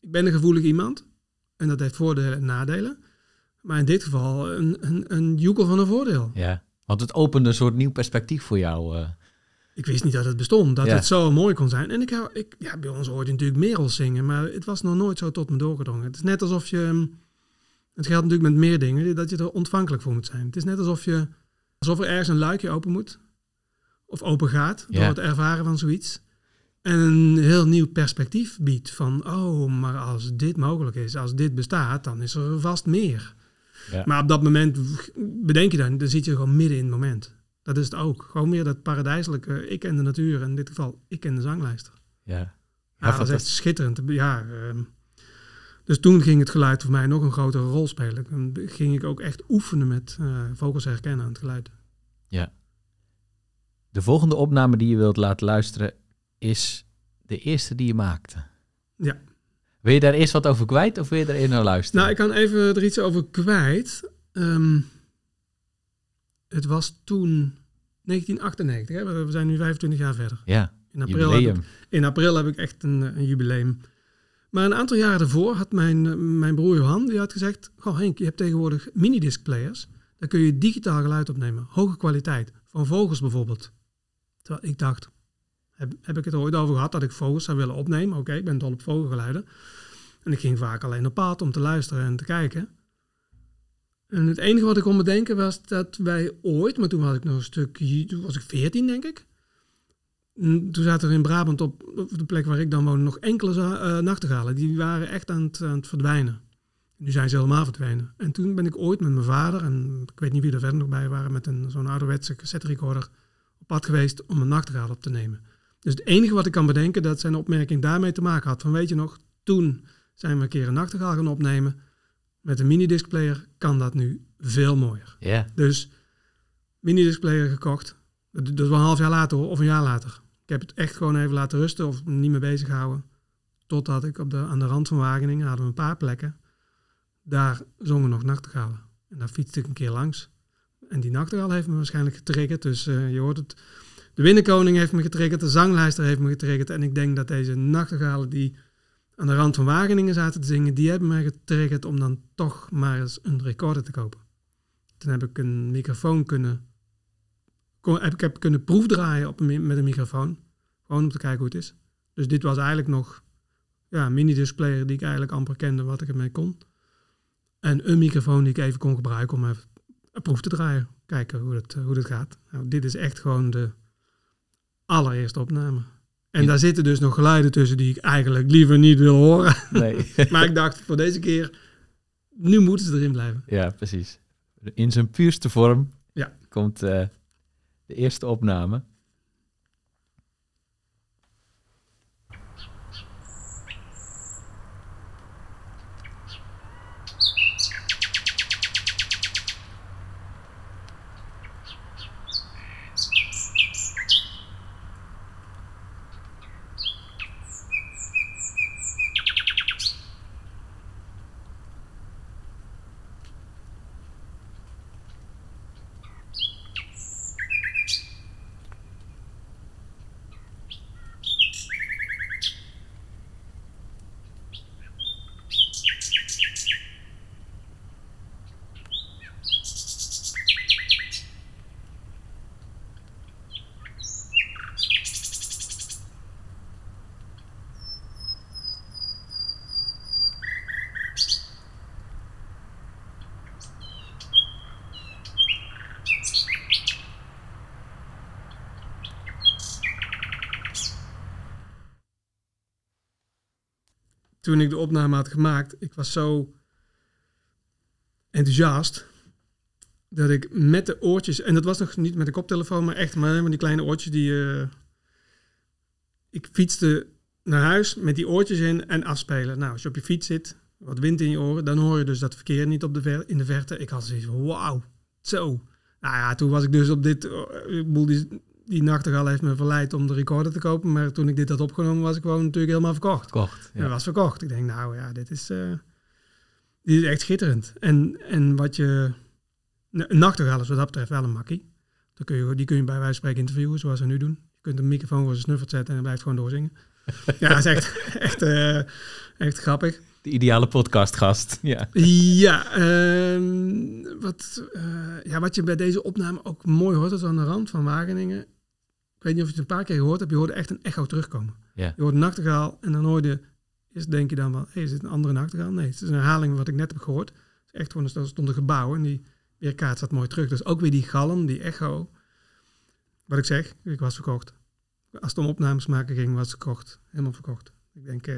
ik ben een gevoelig iemand. En dat heeft voordelen en nadelen. Maar in dit geval een, een, een joekel van een voordeel. Ja. Want het opende een soort nieuw perspectief voor jou. eh. Ik wist niet dat het bestond, dat Ja. het zo mooi kon zijn. En ik, ik, ja, bij ons hoorde je natuurlijk merels zingen, maar het was nog nooit zo tot me doorgedrongen. Het is net alsof je, hm, het geldt natuurlijk met meer dingen, dat je er ontvankelijk voor moet zijn. Het is net alsof, je, alsof er ergens een luikje open moet, of open gaat, door Ja. het ervaren van zoiets. En een heel nieuw perspectief biedt van, oh, maar als dit mogelijk is, als dit bestaat, dan is er vast meer. Ja. Maar op dat moment bedenk je dan, dan zit je gewoon midden in het moment. Dat is het ook. Gewoon meer dat paradijselijke. Ik en de natuur. En in dit geval, ik en de zanglijster. Ja. Ja, Ja, dat is echt schitterend. Ja, ehm, dus toen ging het geluid voor mij nog een grotere rol spelen. Dan ging ik ook echt oefenen met eh, vogels herkennen aan het geluid. De volgende opname die je wilt laten luisteren is de eerste die je maakte. Ja. Wil je daar eerst wat over kwijt of wil je er eerst naar luisteren? Nou, ik kan even er iets over kwijt. Ehm, het was toen 1998. Hè? We zijn nu 25 jaar verder. Ja, In april, heb ik, in april heb ik echt een, een jubileum. Maar een aantal jaren daarvoor had mijn, eh, mijn broer Johan, die had gezegd... Goh Henk, je hebt tegenwoordig minidisc players. Daar kun je digitaal geluid opnemen. Hoge kwaliteit. Van vogels bijvoorbeeld. Terwijl ik dacht, heb, heb ik het ooit over gehad dat ik vogels zou willen opnemen? Oké, ik ben dol op vogelgeluiden. En ik ging vaak alleen op pad om te luisteren en te kijken. En het enige wat ik kon bedenken was dat wij ooit, maar toen was ik nog een stuk, toen was ik 14 denk ik. Toen zaten er in Brabant op, op de plek waar ik dan woonde nog enkele eh, nachtegalen. Die waren echt aan het, aan het verdwijnen. Nu zijn ze helemaal verdwenen. En toen ben ik ooit met mijn vader, en ik weet niet wie er verder nog bij waren, met een, zo'n ouderwetse cassette recorder op pad geweest om een nachtegaal op te nemen. Dus het enige wat ik kan bedenken, dat zijn opmerking daarmee te maken had. Van weet je nog, toen zijn we een keer een nachtegaal gaan opnemen. Met een minidiscplayer kan dat nu veel mooier. Ja. Dus minidiscplayer gekocht. Dat was een half jaar later of een jaar later. Ik heb het echt gewoon even laten rusten of niet meer bezig gehouden. Totdat ik op de, aan de rand van Wageningen hadden we een paar plekken. Daar zongen nog nachtegalen. En daar fietste ik een keer langs. En die nachtegaal heeft me waarschijnlijk getriggerd. Dus eh, je hoort het. De Winnenkoning heeft me getriggerd. De zanglijster heeft me getriggerd. En ik denk dat deze nachtegalen die aan de rand van Wageningen zaten te zingen, die hebben mij getriggerd om dan toch maar eens een recorder te kopen. Toen heb ik een microfoon kunnen, kon, heb, ik heb kunnen proefdraaien op een, met een microfoon. Gewoon om te kijken hoe het is. Dus dit was eigenlijk nog ja, een mini-displayer die ik eigenlijk amper kende wat ik ermee kon. En een microfoon die ik even kon gebruiken om even een proef te draaien. Kijken hoe dat, hoe dat gaat. Nou, dit is echt gewoon de allereerste opname. En Ja. daar zitten dus nog geluiden tussen die ik eigenlijk liever niet wil horen. Nee. <laughs> Maar ik dacht, voor deze keer, nu moeten ze erin blijven. ja, precies. In zijn puurste vorm Ja. komt eh, de eerste opname. Toen ik de opname had gemaakt, ik was zo enthousiast dat ik met de oortjes, en dat was nog niet met de koptelefoon, maar echt maar met die kleine oortjes die. eh, ik fietste naar huis met die oortjes in en afspelen. Nou, als je op je fiets zit, wat wind in je oren, dan hoor je dus dat verkeer niet op de ver, in de verte. Ik had zoiets van, wauw, zo. Nou ja, toen was ik dus op dit, eh, ik bedoel, die, die nachtegaal heeft me verleid om de recorder te kopen, maar toen ik dit had opgenomen, was ik gewoon natuurlijk helemaal verkocht. Kocht. En dat was verkocht. Ik denk, nou ja, dit is, eh, dit is echt schitterend. En, en wat je... Een nachtegaal is wat dat betreft wel een makkie. Dan kun je, die kun je bij wijze van spreken interviewen, zoals we nu doen. Je kunt een microfoon voor zijn snuffert zetten en hij blijft gewoon doorzingen. <laughs> ja, dat is echt, echt, eh, echt grappig. De ideale podcastgast. <laughs> Ja. Ja, ehm, wat, eh, ja, wat je bij deze opname ook mooi hoort, dat is aan de rand van Wageningen. Ik weet niet of je het een paar keer gehoord hebt, je hoorde echt een echo terugkomen. Je hoort een nachtegaal en dan hoor je, eerst denk je dan van, hé, is dit een andere nachtegaal? Nee, het is een herhaling van wat ik net heb gehoord. Het is echt gewoon, er stond een gebouw en die weerkaart staat mooi terug. Dus ook weer die galm, die echo. Wat ik zeg, ik was verkocht. Als het om opnames maken ging, was het verkocht. Helemaal verkocht. Ik denk, eh,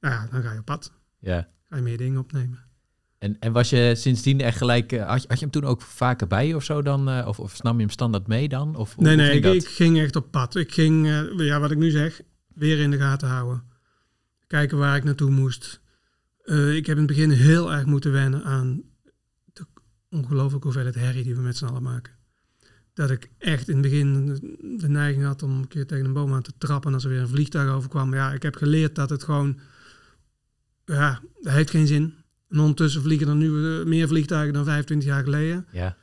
nou ja, dan ga je op pad. ja. Ga je meer dingen opnemen. En, en was je sindsdien echt gelijk... eh, had, je, had je hem toen ook vaker bij je of zo dan? eh, of, of nam je hem standaard mee dan? Of, Nee, nee, ik, ging echt op pad. Ik ging, eh, ja, wat ik nu zeg, weer in de gaten houden. Kijken waar ik naartoe moest. Ik heb in het begin heel erg moeten wennen aan de ongelooflijke hoeveelheid herrie die we met z'n allen maken. Dat ik echt in het begin de- de neiging had om een keer tegen een boom aan te trappen als er weer een vliegtuig overkwam. Maar ja, ik heb geleerd dat het gewoon, ja, dat heeft geen zin. En ondertussen vliegen er nu eh, meer vliegtuigen dan 25 jaar geleden. Ja,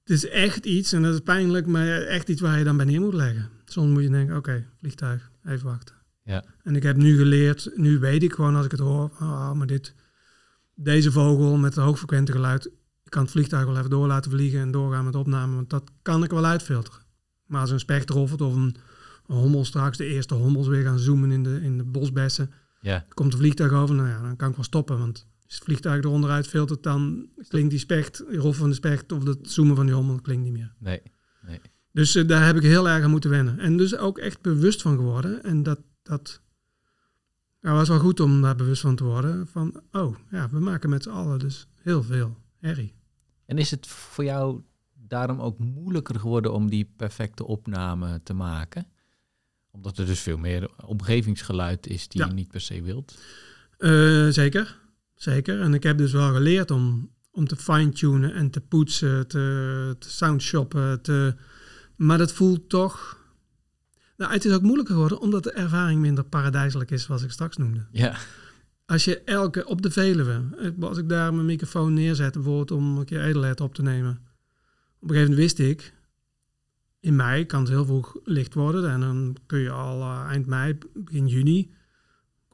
Het is echt iets, en dat is pijnlijk, maar echt iets waar je dan bij neer moet leggen. Soms moet je denken, oké, vliegtuig, even wachten. Ja. En ik heb nu geleerd, nu weet ik gewoon als ik het hoor, ah, maar dit, deze vogel met het hoogfrequente geluid, ik kan het vliegtuig wel even door laten vliegen en doorgaan met opname, want dat kan ik wel uitfilteren. Maar als een specht roffelt of een, een hommel straks, de eerste hommels weer gaan zoomen in de, in de bosbessen, Ja, Komt een vliegtuig over, nou ja, dan kan ik wel stoppen. Want als het vliegtuig eronder uit filtert, dan klinkt die specht, die van de specht of het zoomen van die hommel, klinkt niet meer. nee. Dus eh, daar heb ik heel erg aan moeten wennen. En dus ook echt bewust van geworden. En dat, dat ja, was wel goed om daar bewust van te worden. Van, oh ja, we maken met z'n allen dus heel veel herrie. En is het voor jou daarom ook moeilijker geworden om die perfecte opname te maken? Omdat er dus veel meer omgevingsgeluid is die Ja. je niet per se wilt. Eh, zeker, zeker. En ik heb dus wel geleerd om, om te fine-tunen en te poetsen, te, te soundshoppen. Te, maar dat voelt toch... Nou, het is ook moeilijker geworden omdat de ervaring minder paradijselijk is, zoals ik straks noemde. Ja, Als je elke, op de Veluwe, als ik daar mijn microfoon neerzet, bijvoorbeeld om een keer Edelheid op te nemen. Op een gegeven moment wist ik, in mei kan het heel vroeg licht worden. En dan kun je al eh, eind mei, begin juni,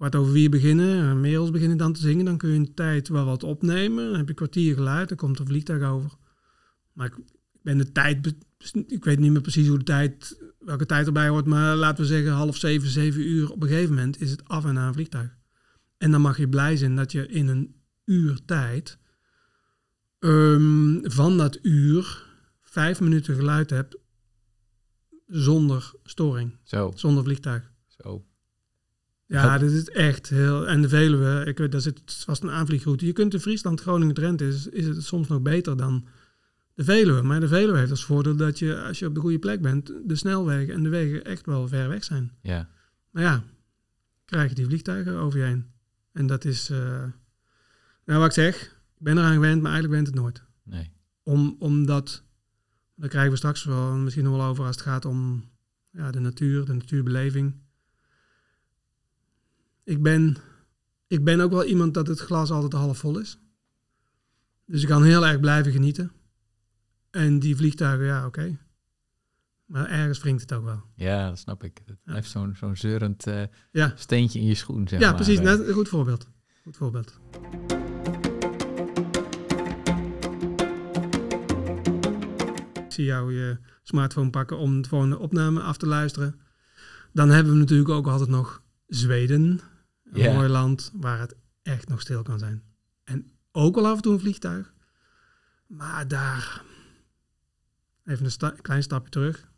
kwart over vier beginnen. En mails beginnen dan te zingen. Dan kun je een tijd wel wat opnemen. Dan heb je een kwartier geluid, dan komt er een vliegtuig over. Maar ik, ben de tijd, ik weet niet meer precies hoe de tijd, welke tijd erbij hoort. Maar laten we zeggen half zeven, zeven uur. Op een gegeven moment is het af en aan een vliegtuig. En dan mag je blij zijn dat je in een uur tijd ehm, van dat uur vijf minuten geluid hebt zonder storing, zo, zonder vliegtuig. zo. Ja, dit is echt heel... En de Veluwe, ik weet, daar zit vast een aanvliegroute. Je kunt in Friesland, Groningen, Drenthe, is, is het soms nog beter dan de Veluwe. Maar de Veluwe heeft als voordeel dat je, als je op de goede plek bent, de snelwegen en de wegen echt wel ver weg zijn. Ja, Maar ja, krijg je die vliegtuigen over je heen. En dat is, eh, nou wat ik zeg, ik ben eraan gewend, maar eigenlijk bent het nooit. nee. Om, omdat, daar krijgen we straks wel misschien nog wel over als het gaat om ja, de natuur, de natuurbeleving. Ik ben, ik ben ook wel iemand dat het glas altijd half vol is. Dus ik kan heel erg blijven genieten. En die vliegtuigen, ja, oké. Maar ergens wringt het ook wel. Ja, dat snap ik. Het blijft zo'n zo'n zeurend eh, Ja. steentje in je schoen, zeg ja, maar. precies. Net, een goed voorbeeld. Goed voorbeeld. Ik zie jou je smartphone pakken om gewoon de opname af te luisteren. Dan hebben we natuurlijk ook altijd nog Zweden. Een mooi land waar het echt nog stil kan zijn. En ook wel af en toe een vliegtuig. Maar daar... Even een sta- klein stapje terug.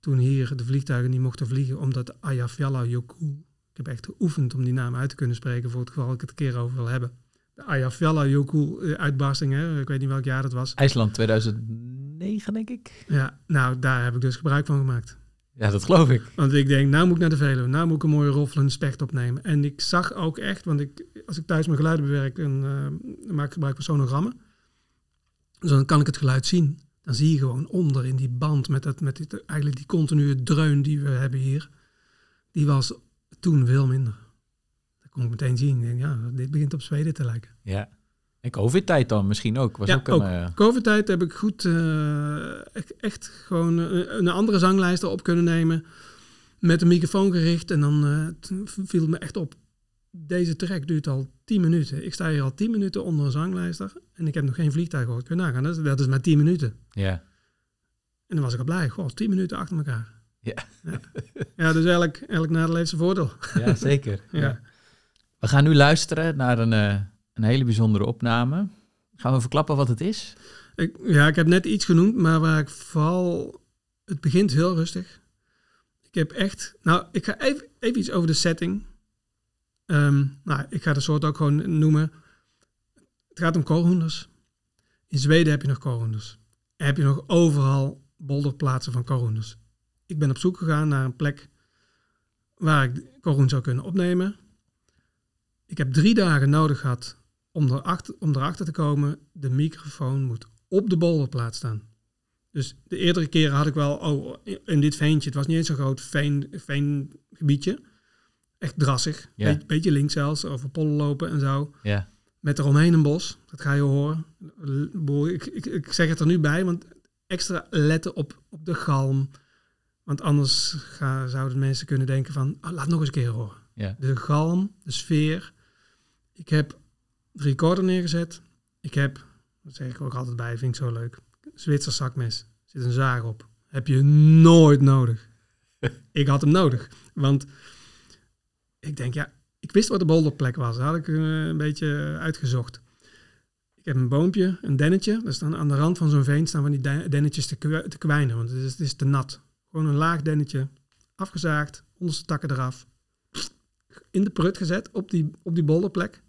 Toen hier de vliegtuigen niet mochten vliegen omdat de Eyjafjallajökull ik heb echt geoefend om die naam uit te kunnen spreken voor het geval ik het een keer over wil hebben. De Eyjafjallajökull-uitbarsting, hè? ik weet niet welk jaar dat was. IJsland 2009, denk ik. Ja, nou, daar heb ik dus gebruik van gemaakt. Ja, dat geloof ik. Want ik denk, nou moet ik naar de Veluwe, nou moet ik een mooie roffelende specht opnemen. En ik zag ook echt, want ik, als ik thuis mijn geluiden bewerk, dan, eh, maak ik gebruik van sonogrammen. Dus dan kan ik het geluid zien. Dan zie je gewoon onder in die band met, dat, met dit, eigenlijk die continue dreun die we hebben hier. Die was toen veel minder. Dat kon ik meteen zien. Ik denk, ja, dit begint op Zweden te lijken. Ja. En COVID-tijd dan misschien ook. Was Ja, ook een, ook. eh, Covid-tijd heb ik goed, eh, echt, echt gewoon een, een andere zanglijst op kunnen nemen. Met een microfoon gericht. En dan eh, viel het me echt op. Deze track duurt al 10 minuten. Ik sta hier al 10 minuten onder een zanglijster. En ik heb nog geen vliegtuig gehoord. Kun je nagaan, dat is, dat is maar 10 minuten. ja. En dan was ik al blij. Goh, 10 minuten achter elkaar. Ja. Ja, ja dus elk, elk nadeel heeft zijn voordeel. ja, zeker. Ja. ja. We gaan nu luisteren naar een, eh, een hele bijzondere opname. Gaan we verklappen wat het is? Ik, ja, ik heb net iets genoemd, maar waar ik vooral... Het begint heel rustig. Ik heb echt... Nou, ik ga even, even iets over de setting. Ehm, nou, ik ga de soort ook gewoon noemen. Het gaat om koolhoenders. In Zweden heb je nog koolhoenders. En heb je nog overal bolderplaatsen van koolhoenders. Ik ben op zoek gegaan naar een plek waar ik koolhoen zou kunnen opnemen. Ik heb drie dagen nodig gehad om erachter, om erachter te komen. De microfoon moet op de bolderplaats staan. Dus de eerdere keren had ik wel, oh, in dit veentje, het was niet eens zo'n groot veen, veengebiedje. Echt drassig. Ja. Beetje, beetje links zelfs, over pollen lopen en zo. Ja. Met eromheen een bos, dat ga je horen. Ik, ik, ik zeg het er nu bij, want extra letten op, op de galm. Want anders ga, zouden mensen kunnen denken van, oh, laat nog eens een keer horen. Ja. De galm, de sfeer. Ik heb de recorder neergezet. Ik heb, dat zeg ik ook altijd bij, vind ik zo leuk. Zwitser zakmes. Zit een zaag op. Heb je nooit nodig. <laughs> ik had hem nodig. Want ik denk, ja, ik wist wat de bolderplek was. Dat had ik eh, een beetje uitgezocht. Ik heb een boompje, een dennetje. Dat staan aan de rand van zo'n veen staan van die de- dennetjes te, te kwijnen. Want het is, het is te nat. Gewoon een laag dennetje. Afgezaagd. Onderste takken eraf. In de prut gezet op die, op die bolderplek.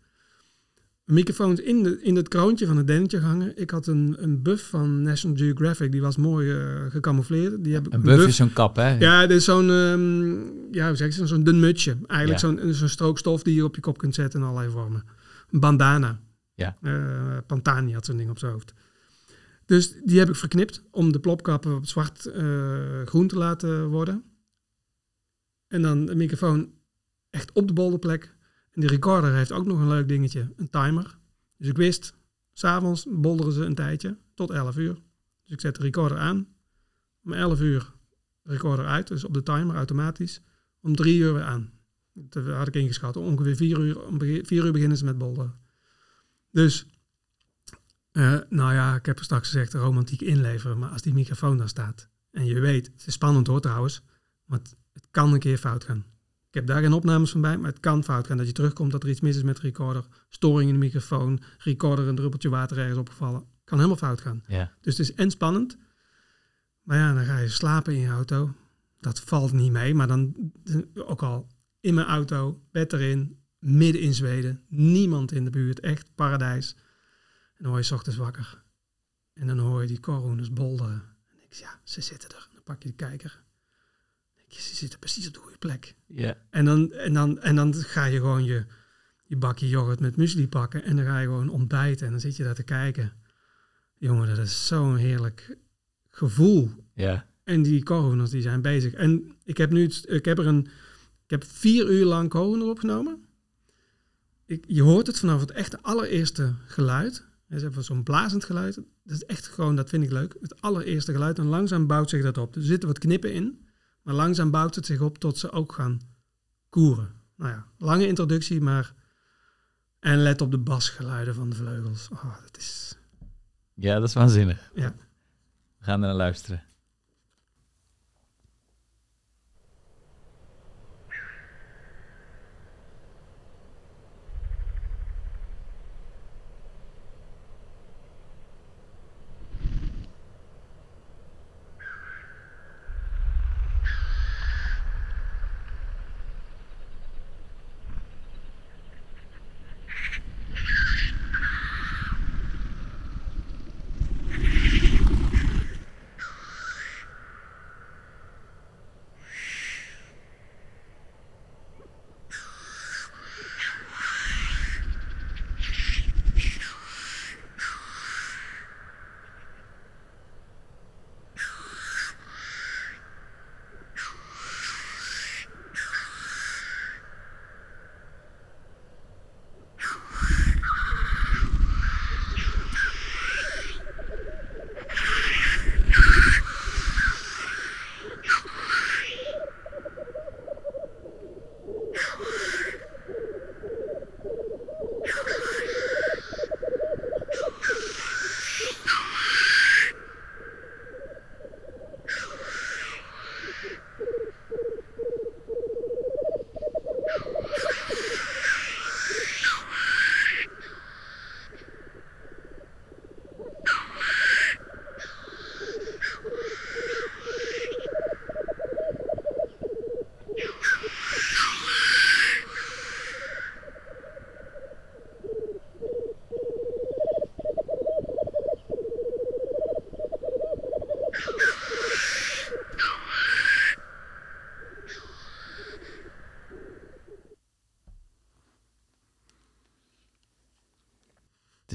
Microfoons in, de, in het kroontje van het dennetje gehangen. Ik had een, een buff van National Geographic. Die was mooi eh, gecamoufleerd. Die heb ik Een buff is zo'n kap, hè? ja, dit is zo'n, ehm, ja, hoe zeg je, zo'n dun mutsje. Eigenlijk Ja. zo'n, zo'n strookstof die je op je kop kunt zetten in allerlei vormen. Een bandana. Ja. Eh, Pantani had zo'n ding op zijn hoofd. Dus die heb ik verknipt om de plopkappen op zwart-groen te laten worden. En dan de microfoon echt op de bolderplek. En die recorder heeft ook nog een leuk dingetje, een timer. Dus ik wist, s'avonds bolderen ze een tijdje, tot 11 uur. Dus ik zet de recorder aan. Om 11 uur recorder uit, dus op de timer automatisch. Om drie uur weer aan. Dat had ik ingeschat. Ongeveer vier uur, om begi- vier uur beginnen ze met bolderen. Dus, eh, nou ja, ik heb straks gezegd, romantiek inleveren. Maar als die microfoon daar staat en je weet, het is spannend hoor trouwens, het, het kan een keer fout gaan. Ik heb daar geen opnames van bij, maar het kan fout gaan. Dat je terugkomt dat er iets mis is met de recorder. Storing in de microfoon, recorder een druppeltje water ergens opgevallen. Kan helemaal fout gaan. Ja. Dus het is en spannend. Maar ja, dan ga je slapen in je auto. Dat valt niet mee. Maar dan ook al in mijn auto, bed erin, midden in Zweden. Niemand in de buurt. Echt paradijs. En dan word je 's ochtends wakker. En dan hoor je die coronas bolderen. En je, ja, ze zitten er. Dan pak je de kijker. Je, ze zitten precies op de goede plek. Ja. En dan, en dan, en dan ga je gewoon je, je bakje yoghurt met muesli pakken. En dan ga je gewoon ontbijten. En dan zit je daar te kijken. Jongen, dat is zo'n heerlijk gevoel. Ja. En die coroners die zijn bezig. En ik heb nu, ik heb er een, ik heb vier uur lang coroner opgenomen. Ik, je hoort het vanaf het echte allereerste geluid. Is even zo'n blazend geluid. Dat is echt gewoon, dat vind ik leuk. Het allereerste geluid. En langzaam bouwt zich dat op. Er zitten wat knippen in. Maar langzaam bouwt het zich op tot ze ook gaan koeren. Nou ja, lange introductie, maar... En let op de basgeluiden van de vleugels. Oh, dat is... ja, dat is waanzinnig. Ja. We gaan er naar luisteren.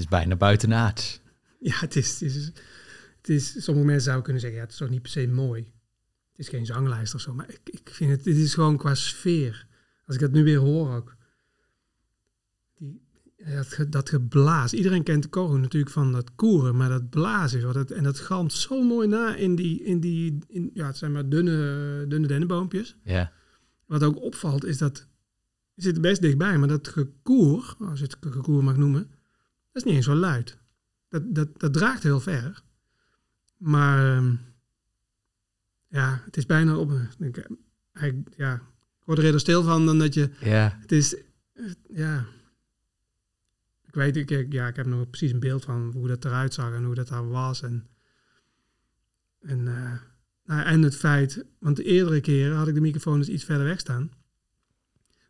Bijna buitenaards. Ja, het is, het is, het is, sommige mensen zouden kunnen zeggen, ja, het is toch niet per se mooi. Het is geen zanglijst of zo, maar ik, ik vind het, dit is gewoon qua sfeer. Als ik dat nu weer hoor ook. Die, dat, dat geblaas. Iedereen kent de koren natuurlijk van dat koeren, maar dat blazen, joh, dat, en dat galmt zo mooi na in die, in die in, ja, het zijn maar dunne, dunne dennenboompjes. Ja. Wat ook opvalt is dat, zit best dichtbij, maar dat gekoer, als je het gekoer mag noemen, is niet eens zo luid. Dat, dat, dat draagt heel ver. Maar ehm, ja, het is bijna op. ik hij, ja, ik word er eerder stil van dan dat je. Ja. Het is, ja. Ik weet, ik, ik- ja, ik heb nog precies een beeld van hoe dat eruit zag en hoe dat daar was. En, en, eh, nou, en het feit, want de eerdere keren had ik de microfoon dus iets verder weg staan.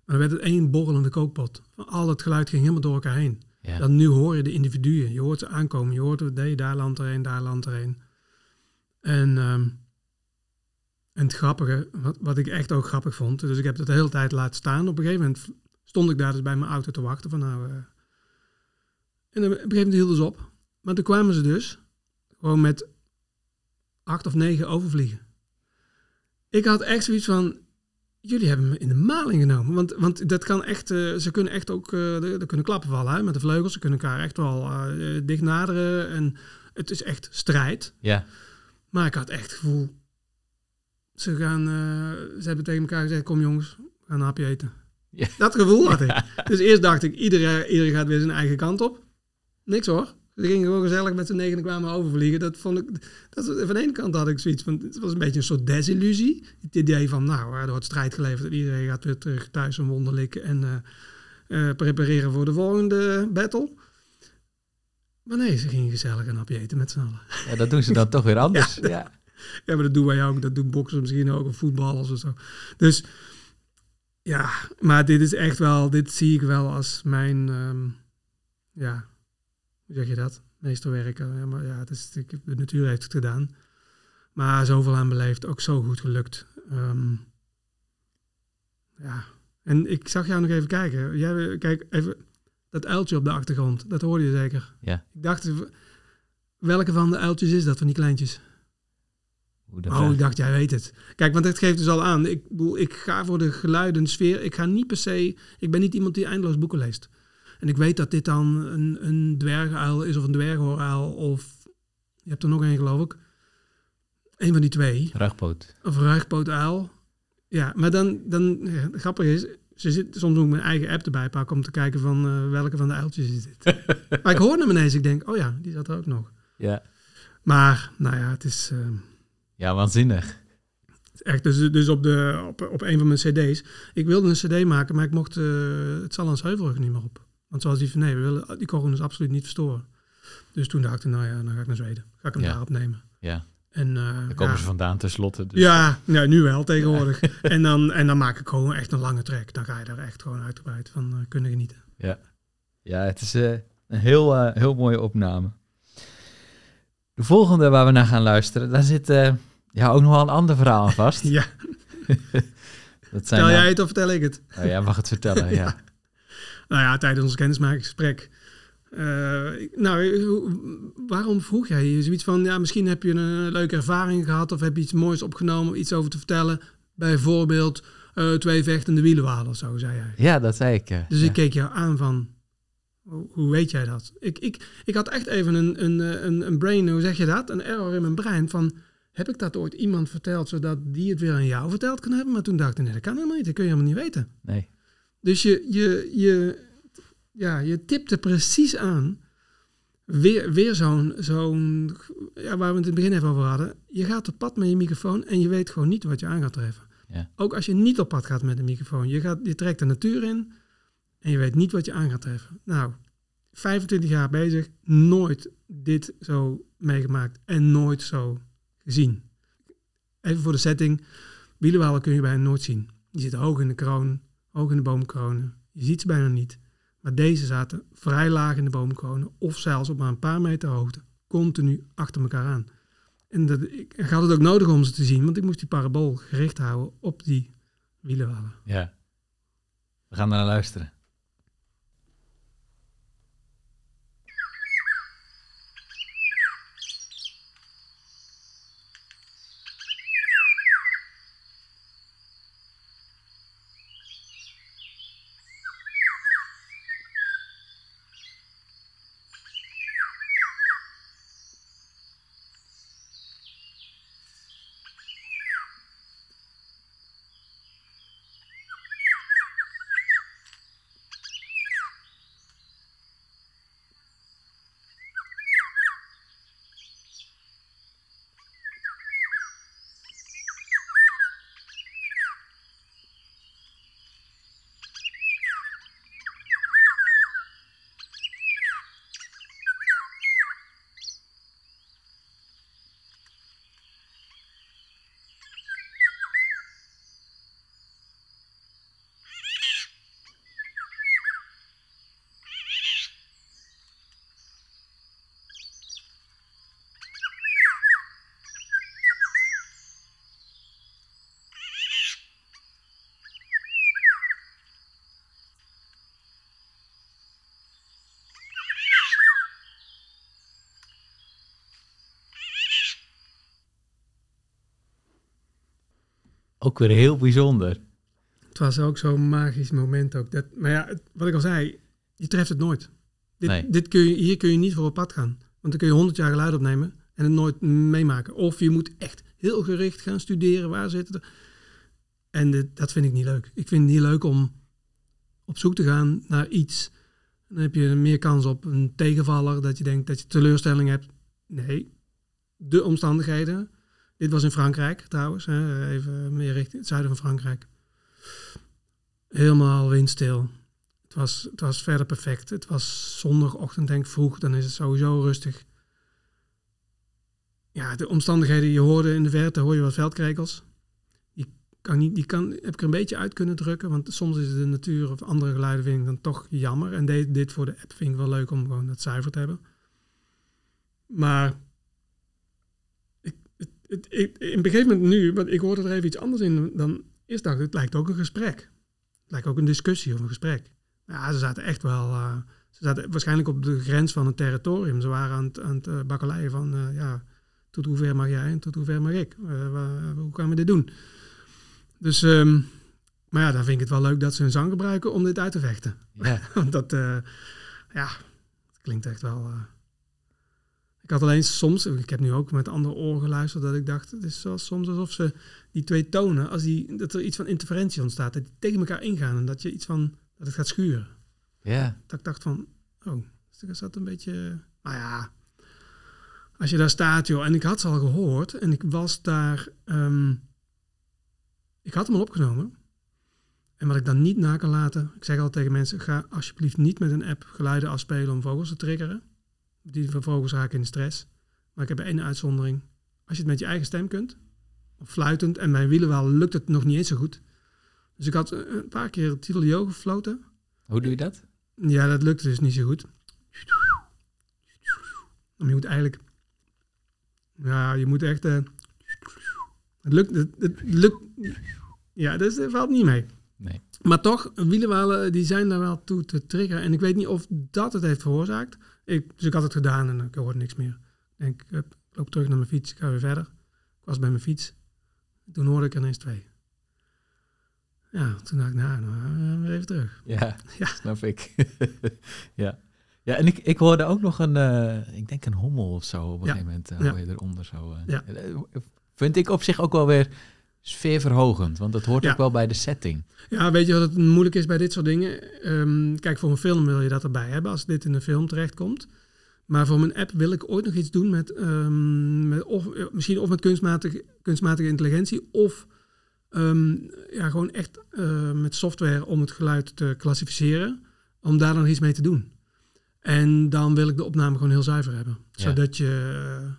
Maar dan werd het één borrelende kookpot. Al het geluid ging helemaal door elkaar heen. Ja. Dan nu hoor je de individuen. Je hoort ze aankomen. Je hoort, nee, daar landt er een, daar landt er een. En, ehm, en het grappige, wat, wat ik echt ook grappig vond. Dus ik heb het de hele tijd laten staan. Op een gegeven moment stond ik daar dus bij mijn auto te wachten. Van nou, eh, en op een gegeven moment hielden ze op. Maar toen kwamen ze dus gewoon met acht of negen overvliegen. Ik had echt zoiets van, jullie hebben me in de maling genomen. Want, want dat kan echt, eh, ze kunnen echt ook, eh er, er kunnen klappen vallen hè, met de vleugels. Ze kunnen elkaar echt wel eh, dicht naderen. En het is echt strijd. Ja. Maar ik had echt het gevoel, ze gaan, eh, ze hebben tegen elkaar gezegd, kom jongens, we gaan een hapje eten. Ja. Dat gevoel had ik. <laughs> Dus eerst dacht ik, iedereen, iedereen gaat weer zijn eigen kant op. Niks hoor. Ze gingen gewoon gezellig met z'n negenen kwamen overvliegen. Dat vond ik, dat, van de ene kant had ik zoiets van, het was een beetje een soort desillusie. Het idee van, nou, er wordt strijd geleverd en iedereen gaat weer terug thuis een wonder likken en eh, eh, prepareren voor de volgende battle. Maar nee, ze gingen gezellig een hapje eten met z'n allen. ja, dat doen ze dan toch weer anders. <laughs> Ja. Ja, maar dat doen wij ook. Dat doen boxers misschien ook, of voetballers of zo. Dus ja, maar dit is echt wel, dit zie ik wel als mijn, ehm, ja, hoe zeg je dat? Meesterwerken. Ja, maar ja, het is, de natuur heeft het gedaan. Maar zoveel aan beleefd, ook zo goed gelukt. Ehm, ja, en ik zag jou nog even kijken. Jij, kijk, even dat uiltje op de achtergrond, dat hoorde je zeker. Ja. Ik dacht, welke van de uiltjes is dat, van die kleintjes? Hoe dat Oh, ik dacht, jij weet het. Kijk, want het geeft dus al aan. Ik, ik ga voor de geluiden, sfeer. Ik ga niet per se... Ik ben niet iemand die eindeloos boeken leest. En ik weet dat dit dan een, een dwerguil is of een dwerghooruil. Of je hebt er nog één, geloof ik. Eén van die twee. Rugpoot. Of ruigpootuil. Ja, maar dan... dan ja, grappig is... Ze zit, soms moet ik mijn eigen app erbij pakken om te kijken van eh, welke van de uiltjes is dit. <laughs> maar ik hoorde hem ineens. Ik denk, oh ja, die zat er ook nog. Ja. Maar, nou ja, het is... ehm, Ja, waanzinnig. Echt, dus, dus op, de, op, op een van mijn cd's. Ik wilde een cd maken, maar ik mocht uh, het Sallands Heuvelrug niet meer op. Want zoals die van nee, we willen die coronus absoluut niet verstoren. Dus toen dacht ik, nou ja, dan ga ik naar Zweden. Ga ik hem Ja. daar opnemen. Ja. En, uh, Daar komen ja, ze vandaan tenslotte. Dus. ja, nou, nu wel tegenwoordig. <laughs> en, dan, en dan maak ik gewoon echt een lange track. Dan ga je daar echt gewoon uitgebreid van uh, kunnen genieten. Ja, het is eh, een heel, eh, heel mooie opname. De volgende waar we naar gaan luisteren, daar zit eh, ja, ook nog wel een ander verhaal aan vast. <laughs> Ja, <laughs> Dat zijn vertel jij het of vertel ik het? Oh, jij mag het vertellen, ja. Nou ja, tijdens ons kennismakingsgesprek. eh, ik- nou, hoe- waarom vroeg jij je zoiets van, ja, misschien heb je een leuke ervaring gehad of heb je iets moois opgenomen, iets over te vertellen. Bijvoorbeeld eh, twee vechtende wielenwalen of zo, zei jij. Ja, dat zei ik. eh, Dus ja. ik keek jou aan van, hoe, weet jij dat? Ik, ik, ik had echt even een, een, eh, een, een brain, hoe zeg je dat? Een error in mijn brein van, heb ik dat ooit iemand verteld zodat die het weer aan jou verteld kan hebben? Maar toen dacht ik, nee, dat kan helemaal niet, dat kun je helemaal niet weten. Nee. Dus je, je, je, ja, je tipte precies aan. Weer, weer zo'n, zo'n ja, waar we het in het begin even over hadden. Je gaat op pad met je microfoon en je weet gewoon niet wat je aan gaat treffen. Ja. Ook als je niet op pad gaat met een microfoon. Je, gaat, je trekt de natuur in en je weet niet wat je aan gaat treffen. Nou, 25 jaar bezig, nooit dit zo meegemaakt en nooit zo gezien. Even voor de setting. Wielenwalen kun je bijna nooit zien. Die zitten hoog in de kroon, hoog in de boomkronen. Je ziet ze bijna niet. Maar deze zaten vrij laag in de boomkronen of zelfs op maar een paar meter hoogte. Continu achter elkaar aan. En dat, ik, had het ook nodig om ze te zien, want ik moest die parabool gericht houden op die wielenwalen. Ja. We gaan naar luisteren. Ook weer heel bijzonder. Het was ook zo'n magisch moment ook. Dat, maar ja, het- wat ik al zei, je treft het nooit. Dit, Nee. dit kun je, hier kun je niet voor op pad gaan. Want dan kun je honderd jaar geluid opnemen en het nooit meemaken. Of je moet echt heel gericht gaan studeren. Waar zitten er? En dit- dat vind ik niet leuk. Ik vind het niet leuk om op zoek te gaan naar iets. Dan heb je meer kans op een tegenvaller. Dat je denkt dat je teleurstelling hebt. Nee, de omstandigheden. Dit was in Frankrijk trouwens. Hè, even meer richting het zuiden van Frankrijk. Helemaal windstil. Het was, het was verder perfect. Het was zondagochtend denk ik vroeg. Dan is het sowieso rustig. Ja, de omstandigheden. Je hoorde in de verte hoor je wat veldkrekels. Die, kan niet, die kan, heb ik er een beetje uit kunnen drukken. Want soms is de natuur of andere geluiden vind ik dan toch jammer. En dit, voor de app vind ik wel leuk om gewoon dat zuiver te hebben. Maar het, ik, in een gegeven moment nu, want ik hoorde er even iets anders in dan eerst dacht ik, het lijkt ook een gesprek. Het lijkt ook een discussie of een gesprek. Ja, ze zaten echt wel, eh, ze zaten waarschijnlijk op de grens van het territorium. Ze waren aan het, aan het uh, bakkeleien van, uh, ja, tot hoe ver mag jij en tot hoe ver mag ik? Waar, hoe gaan we dit doen? Dus, um, maar ja, dan vind ik het wel leuk dat ze hun zang gebruiken om dit uit te vechten. Ja. <laughs> Want dat, ja, klinkt echt wel... ik had alleen soms, ik heb nu ook met andere oren geluisterd, dat ik dacht, het is soms alsof ze die twee tonen, als die, dat er iets van interferentie ontstaat, dat die tegen elkaar ingaan en dat je iets van, dat het gaat schuren. Ja. Dat ik dacht van, oh, is dat een beetje, maar ja, als je daar staat, joh, en ik had ze al gehoord en ik was daar, um, ik had hem al opgenomen. En wat ik dan niet na kan laten, ik zeg altijd tegen mensen, ga alsjeblieft niet met een app geluiden afspelen om vogels te triggeren. Die van vogels raken in stress. Maar ik heb één uitzondering. Als je het met je eigen stem kunt, of fluitend, en bij wielenwal lukt het nog niet eens zo goed. Dus ik had een paar keer Tidelio gefloten. Hoe doe je dat? Ja, dat lukte dus niet zo goed. Maar je moet eigenlijk... Ja, je moet echt... Uh, het lukt... Het, het lukt ja, dus dat valt niet mee. Nee. Maar toch, wielenwalen die zijn daar wel toe te triggeren. En ik weet niet of dat het heeft veroorzaakt. Ik, dus ik had het gedaan en ik hoorde niks meer. Ik denk, ik loop terug naar mijn fiets, ik ga weer verder. Ik was bij mijn fiets. Toen hoorde ik er ineens twee. Ja, toen dacht ik, nou, nou weer even terug. Ja, <laughs> Ja. snap ik. <laughs> ja. ja, en ik, ik hoorde ook nog een, uh, ik denk een hommel of zo op een Ja. gegeven moment. Uh, Ja. eronder zo. Uh, Ja. Vind ik op zich ook wel weer sfeerverhogend, want dat hoort Ja. ook wel bij de setting. Ja, weet je wat het moeilijk is bij dit soort dingen? Ehm, kijk, voor een film wil je dat erbij hebben als dit in een film terechtkomt. Maar voor mijn app wil ik ooit nog iets doen met, ehm, met of, eh, misschien of met kunstmatige, kunstmatige intelligentie of ehm, ja, gewoon echt eh, met software om het geluid te klassificeren, om daar dan iets mee te doen. En dan wil ik de opname gewoon heel zuiver hebben. Ja. Zodat je,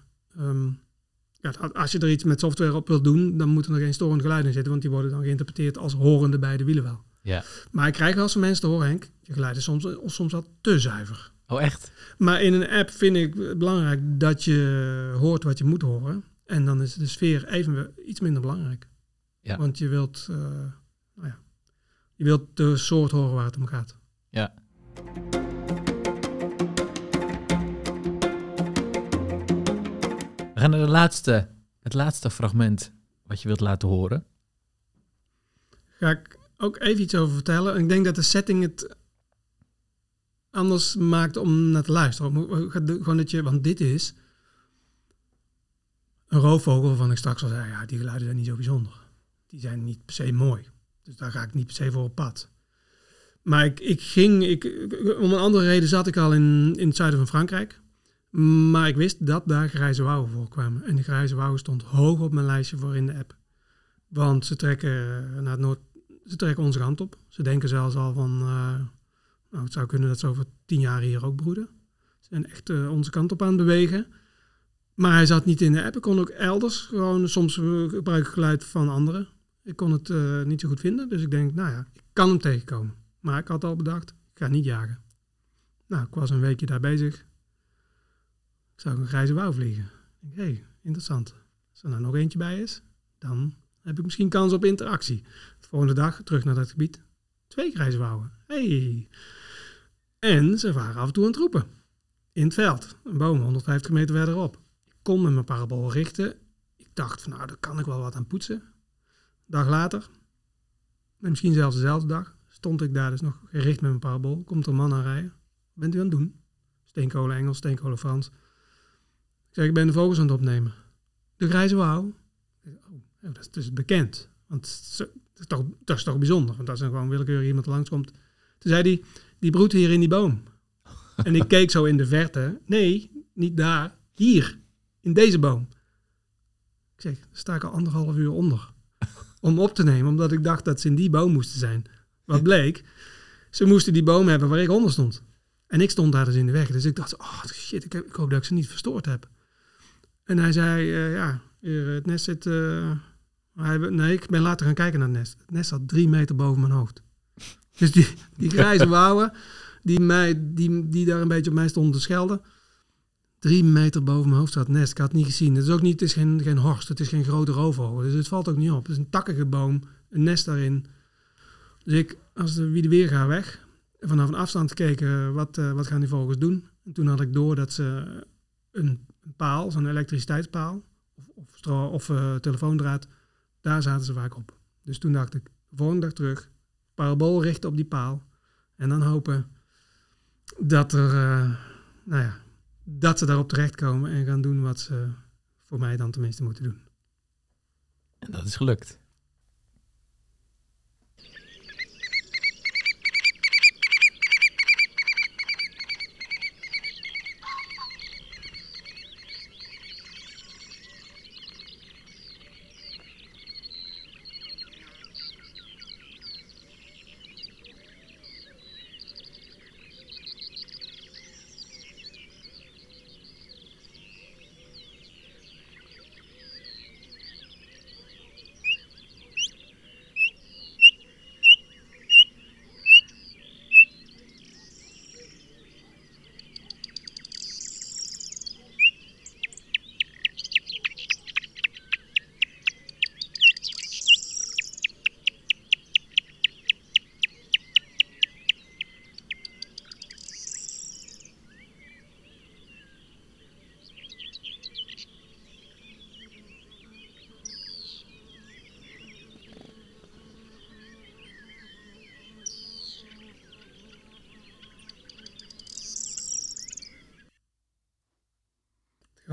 ja, als je er iets met software op wilt doen, dan moeten er geen storende geluiden in zitten, want die worden dan geïnterpreteerd als horende bij de wielen wel. Ja. Maar ik krijg wel eens mensen te horen, Henk, je geluid is soms, soms wel te zuiver. Oh, echt? Maar in een app vind ik het belangrijk dat je hoort wat je moet horen. En dan is de sfeer even iets minder belangrijk. Ja. Want je wilt, uh, nou ja, je wilt de soort horen waar het om gaat. Ja. We gaan naar de laatste, het laatste fragment wat je wilt laten horen. Ga ik ook even iets over vertellen. Ik denk dat de setting het anders maakt om naar te luisteren. Gewoon dat je, want dit is een roofvogel waarvan ik straks al zei, ja, die geluiden zijn niet zo bijzonder. Die zijn niet per se mooi. Dus daar ga ik niet per se voor op pad. Maar ik, ik ging, ik, om een andere reden zat ik al in, in het zuiden van Frankrijk. Maar ik wist dat daar grijze wouwen voorkwamen. En die grijze wouwen stond hoog op mijn lijstje voor in de app. Want ze trekken naar het noord, ze trekken onze kant op. Ze denken zelfs al van, uh, nou, het zou kunnen dat ze over tien jaar hier ook broeden. Ze zijn echt uh, onze kant op aan het bewegen. Maar hij zat niet in de app. Ik kon ook elders gewoon, soms gebruik ik geluid van anderen. Ik kon het niet zo goed vinden. Dus ik denk, nou ja, ik kan hem tegenkomen. Maar ik had al bedacht, ik ga niet jagen. Nou, ik was een weekje daar bezig. Ik zou een grijze wouw vliegen. Ik hé, hey, interessant. Als er nou nog eentje bij is, dan heb ik misschien kans op interactie. De volgende dag terug naar dat gebied. Twee grijze wouwen. Hey. En ze waren af en toe aan het roepen. In het veld. Een boom 150 meter verderop. Ik kon met mijn parabool richten. Ik dacht van nou, daar kan ik wel wat aan poetsen. dag later, en misschien zelfs dezelfde dag, stond ik daar dus nog gericht met mijn parabool. Komt er een man aan rijden. Wat bent u aan het doen? Steenkolen Engels, steenkolen Frans. Ik zeg, ik ben de vogels aan het opnemen. De grijze wouw. Oh, dat is dus bekend. Want dat is, toch, dat is toch bijzonder. Want als er gewoon willekeurig iemand langskomt. Toen zei hij, die broedt hier in die boom. <laughs> en ik keek zo in de verte. Nee, niet daar. Hier. In deze boom. Ik zeg, daar sta ik al anderhalf uur onder. Om op te nemen, omdat ik dacht dat ze in die boom moesten zijn. Wat bleek? Ze moesten die boom hebben waar ik onder stond. En ik stond daar dus in de weg. Dus ik dacht, oh shit, ik, ik hoop dat ik ze niet verstoord heb. En hij zei, uh, ja, het nest zit... Uh, hij, nee, ik ben later gaan kijken naar het nest. Het nest zat drie meter boven mijn hoofd. <laughs> Dus die, die grijze <laughs> wouwen, die, mij, die, die daar een beetje op mij stonden te schelden... Drie meter boven mijn hoofd zat het nest. Ik had het niet gezien. Het is ook niet, het is geen, geen horst, het is geen grote roofvogel. Dus het valt ook niet op. Het is een takkige boom, een nest daarin. Dus ik, als de, wie de weer gaat weg, vanaf een afstand gekeken, wat, uh, wat gaan die vogels doen? En toen had ik door dat ze een, paal, zo'n elektriciteitspaal, of, of, uh, telefoondraad, daar zaten ze vaak op. Dus toen dacht ik, de volgende dag terug, parabool richten op die paal. En dan hopen dat er, uh, nou ja, dat ze daarop terechtkomen en gaan doen wat ze voor mij dan tenminste moeten doen. En dat is gelukt.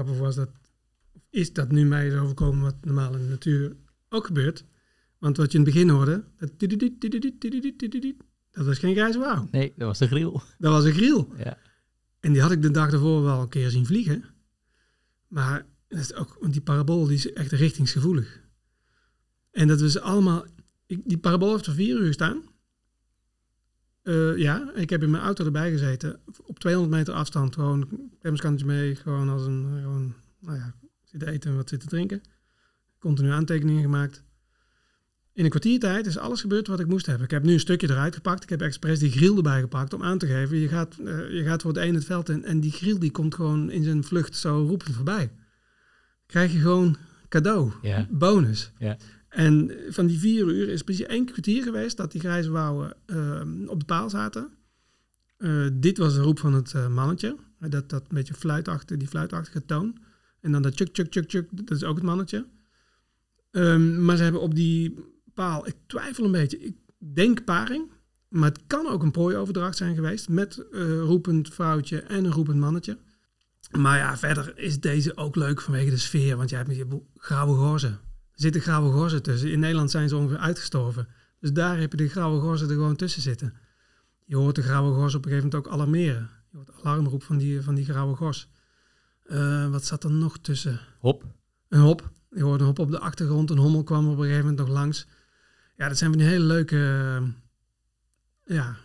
Grappig was dat, is dat nu mij is overkomen wat normaal in de natuur ook gebeurt. Want wat je in het begin hoorde, dat, dat was geen grijze wauw. Nee, dat was een griel. Dat was een griel. Ja. En die had ik de dag ervoor wel een keer zien vliegen. Maar dat is ook, want die parabool die is echt richtingsgevoelig. En dat was allemaal, ik, die parabool heeft er vier uur gestaan. Uh, ja, ik heb in mijn auto erbij gezeten. Op 200 meter afstand. Gewoon klemskantje mee. Gewoon als een, gewoon, nou ja, zitten eten en wat zitten drinken. Continu aantekeningen gemaakt. In een kwartiertijd is alles gebeurd wat ik moest hebben. Ik heb nu een stukje eruit gepakt. Ik heb expres die grill erbij gepakt om aan te geven. Je gaat, uh, je gaat voor het een het veld in en die grill die komt gewoon in zijn vlucht zo roepend voorbij. Krijg je gewoon cadeau, bonus. Ja. En van die vier uur is precies één kwartier geweest dat die grijze wouwen uh, op de paal zaten. Uh, dit was de roep van het uh, mannetje. Dat, dat beetje fluitachtige, die fluitachtige toon. En dan dat chuk, chuk, chuk, chuk, dat is ook het mannetje. Um, maar ze hebben op die paal, ik twijfel een beetje, ik denk paring. Maar het kan ook een prooioverdracht zijn geweest met roepend vrouwtje en een roepend mannetje. Maar ja, verder is deze ook leuk vanwege de sfeer. Want jij hebt met je grauwe gorzen. Er zitten grauwe gorzen tussen. In Nederland zijn ze ongeveer uitgestorven. Dus daar heb je de grauwe gorzen er gewoon tussen zitten. Je hoort de grauwe gors op een gegeven moment ook alarmeren. Je hoort alarmroep van die, van die grauwe gors. Uh, wat zat er nog tussen? Hop. Een hop. Je hoorde een hop op de achtergrond. Een hommel kwam op een gegeven moment nog langs. Ja, dat zijn van die hele leuke... Uh, ja,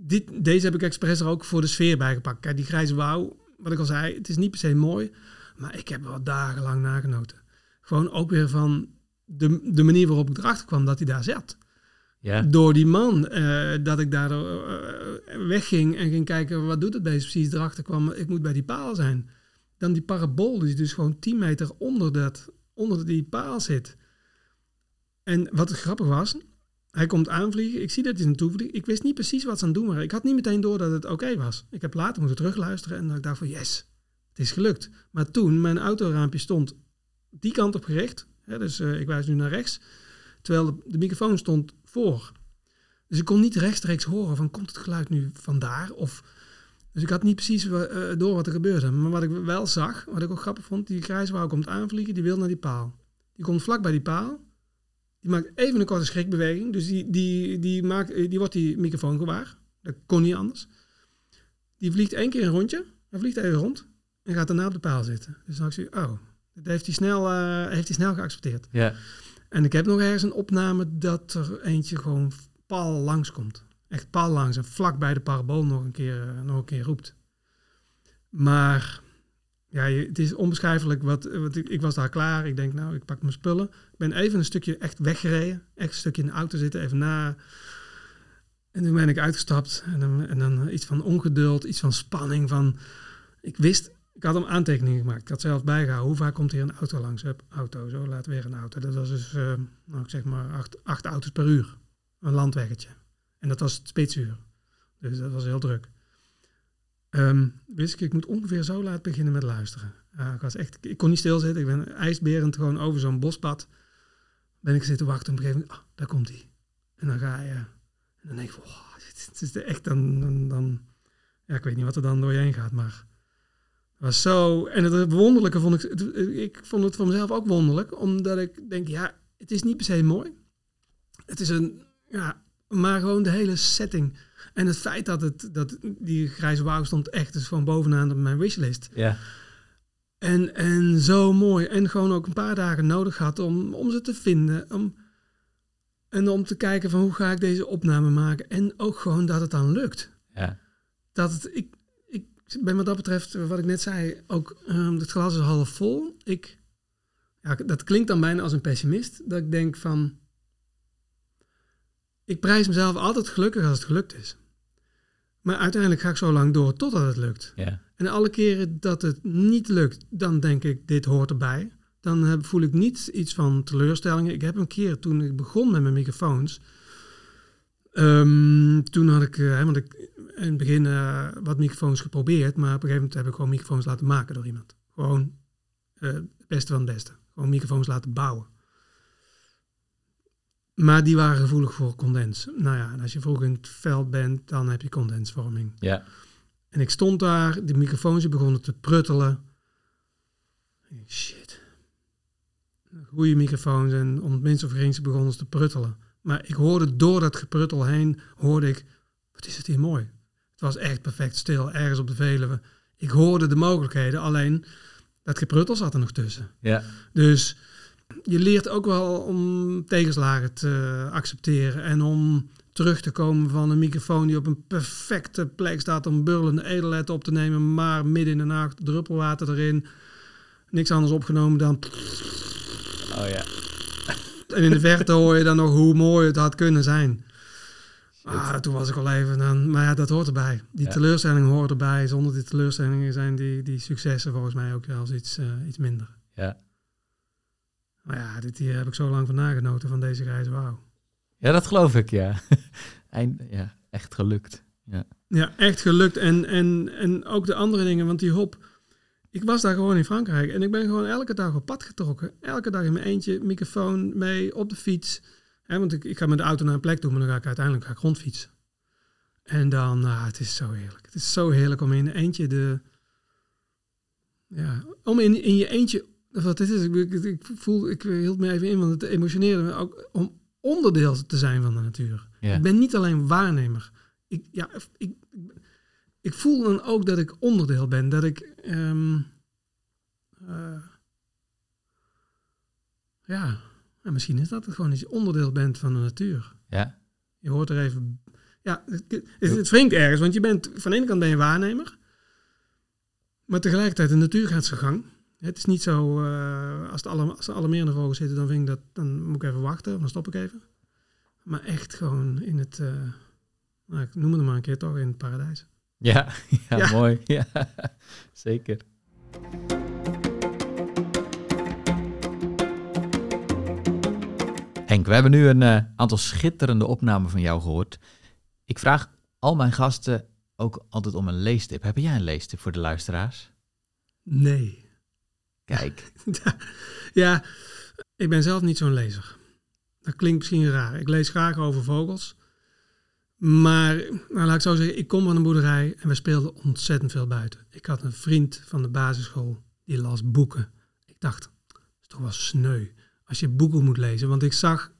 dit, deze heb ik expres er ook voor de sfeer bijgepakt. Kijk, die grijze wouw, wat ik al zei, het is niet per se mooi. Maar ik heb wel dagenlang nagenoten. Gewoon ook weer van de, de manier waarop ik erachter kwam dat hij daar zat. Ja. Door die man, uh, dat ik daar uh, wegging en ging kijken, wat doet het beest precies? Erachter kwam, ik moet bij die paal zijn. Dan die parabool, die dus gewoon 10 meter onder, dat, onder die paal zit. En wat het grappig was, hij komt aanvliegen. Ik zie dat hij naartoe vliegt. Ik wist niet precies wat ze aan het doen waren. Ik had niet meteen door dat het oké was. Ik heb later moeten terugluisteren en dan ik dacht van yes, het is gelukt. Maar toen mijn autoraampje stond die kant op gericht, hè, dus uh, ik wijs nu naar rechts. Terwijl de, de microfoon stond voor. Dus ik kon niet rechtstreeks horen van komt het geluid nu vandaar? Of, dus ik had niet precies eh, door wat er gebeurde. Maar wat ik wel zag, wat ik ook grappig vond, die grijswouw komt aanvliegen, die wil naar die paal. Die komt vlak bij die paal. Die maakt even een korte schrikbeweging. Dus die, die, die, maakt, die wordt die microfoon gewaar. Dat kon niet anders. Die vliegt één keer een rondje. Hij vliegt even rond. En gaat daarna op de paal zitten. Dus dan zie ik, oh, dat heeft hij snel, uh, heeft hij snel geaccepteerd. Ja. En ik heb nog ergens een opname dat er eentje gewoon paal langs komt. Echt paal langs en vlak bij de parabool nog een keer, uh, nog een keer roept. Maar ja, je, het is onbeschrijfelijk. Wat, wat ik, ik, was daar klaar. Ik denk, nou, ik pak mijn spullen. Ik ben even een stukje echt weggereden. Echt een stukje in de auto zitten, even na. En toen ben ik uitgestapt. En dan, en dan iets van ongeduld, iets van spanning. Van, ik wist, ik had een aantekening gemaakt. Ik had zelf bijgehouden. Hoe vaak komt hier een auto langs? Hup, auto, zo, laat weer een auto. Dat was dus, uh, nou, ik zeg maar, acht, acht auto's per uur. Een landweggetje. En dat was het spitsuur. Dus dat was heel druk. Um, wist ik, ik moet ongeveer zo laat beginnen met luisteren. Ik, was echt, ik kon niet stilzitten. Ik ben ijsberend gewoon over zo'n bospad. Ben ik zitten wachten. op een gegeven moment, ah, daar komt hij. En dan ga je. En dan denk ik, wow, dit <laughs> is echt dan, dan, dan, Ja, ik weet niet wat er dan door je heen gaat, maar. Was zo. En het wonderlijke vond ik. Ik vond het voor mezelf ook wonderlijk, omdat ik denk, ja, het is niet per se mooi. Het is een. Ja, maar gewoon de hele setting en het feit dat, het, dat die grijze wauw stond echt dus gewoon bovenaan op mijn wishlist. Ja. En, en zo mooi. En gewoon ook een paar dagen nodig had om, om ze te vinden. Om, en om te kijken van hoe ga ik deze opname maken. En ook gewoon dat het dan lukt. Ja. Dat het, ik ben wat dat betreft, wat ik net zei, ook um, het glas is half vol. Ik, ja, dat klinkt dan bijna als een pessimist. Dat ik denk van, ik prijs mezelf altijd gelukkig als het gelukt is. Maar uiteindelijk ga ik zo lang door totdat het lukt. Ja. En alle keren dat het niet lukt, dan denk ik, dit hoort erbij. Dan voel ik niet iets van teleurstellingen. Ik heb een keer, toen ik begon met mijn microfoons... Um, toen had ik, uh, want ik in het begin uh, wat microfoons geprobeerd... maar op een gegeven moment heb ik gewoon microfoons laten maken door iemand. Gewoon uh, het beste van het beste. Gewoon microfoons laten bouwen. Maar die waren gevoelig voor condens. Nou ja, en als je vroeg in het veld bent, dan heb je condensvorming. Ja. En ik stond daar, de microfoons begonnen te pruttelen. Shit. Goede microfoons en om het minst of geringste begonnen ze te pruttelen. Maar ik hoorde door dat gepruttel heen, hoorde ik, wat is het hier mooi. Het was echt perfect stil, ergens op de Veluwe. Ik hoorde de mogelijkheden, alleen dat gepruttel zat er nog tussen. Ja. Dus je leert ook wel om tegenslagen te accepteren en om terug te komen van een microfoon die op een perfecte plek staat om burlende edelheid op te nemen, maar midden in de nacht druppelwater erin, niks anders opgenomen dan. Oh ja. En in de verte hoor je dan nog hoe mooi het had kunnen zijn. Ah, toen was ik al even dan, maar ja, dat hoort erbij. Die Ja. teleurstelling hoort erbij. Zonder die teleurstellingen zijn die, die successen volgens mij ook wel eens iets, eh, iets minder. Ja. Maar ja, dit hier heb ik zo lang van nagenoten van deze grijze wauw. ja, dat geloof ik, ja. <laughs> Eind, ja, echt gelukt. Ja. Ja, echt gelukt. En, en, en ook de andere dingen, want die hop. Ik was daar gewoon in Frankrijk en ik ben gewoon elke dag op pad getrokken. Elke dag in mijn eentje, microfoon mee, op de fiets. Hè, want ik, ik ga met de auto naar een plek toe, maar dan ga ik uiteindelijk ga ik rondfietsen. En dan, nou, het is zo heerlijk. Het is zo heerlijk om in eentje de... Ja, om in, in je eentje... Wat dit is, ik, ik, voel, ik hield me even in, want het emotioneerde me ook om onderdeel te zijn van de natuur. Ja. Ik ben niet alleen waarnemer. Ik, ja, ik, ik voel dan ook dat ik onderdeel ben. Dat ik. ehm, eh, ja, en misschien is dat het gewoon dat je onderdeel bent van de natuur. Ja. Je hoort er even. Ja, het, het, het wringt ergens, want je bent van de ene kant ben je waarnemer, maar tegelijkertijd de natuur gaat zijn gang. Het is niet zo, eh, als, de alle, als er alarmerende vogels zitten, dan vind ik dat, dan moet ik even wachten, of dan stop ik even. Maar echt gewoon in het, eh, nou, ik noem het maar een keer toch, in het paradijs. Ja, <laughs> ja, Ja. mooi. <laughs> Ja, zeker. Henk, we hebben nu een eh, aantal schitterende opnamen van jou gehoord. Ik vraag al mijn gasten ook altijd om een leestip. Heb jij een leestip voor de luisteraars? Nee. Kijk, <laughs> ja, ik ben zelf niet zo'n lezer. Dat klinkt misschien raar. Ik lees graag over vogels. Maar nou, laat ik zo zeggen, ik kom van een boerderij en we speelden ontzettend veel buiten. Ik had een vriend van de basisschool, die las boeken. Ik dacht, dat is toch wel sneu als je boeken moet lezen. Want ik zag,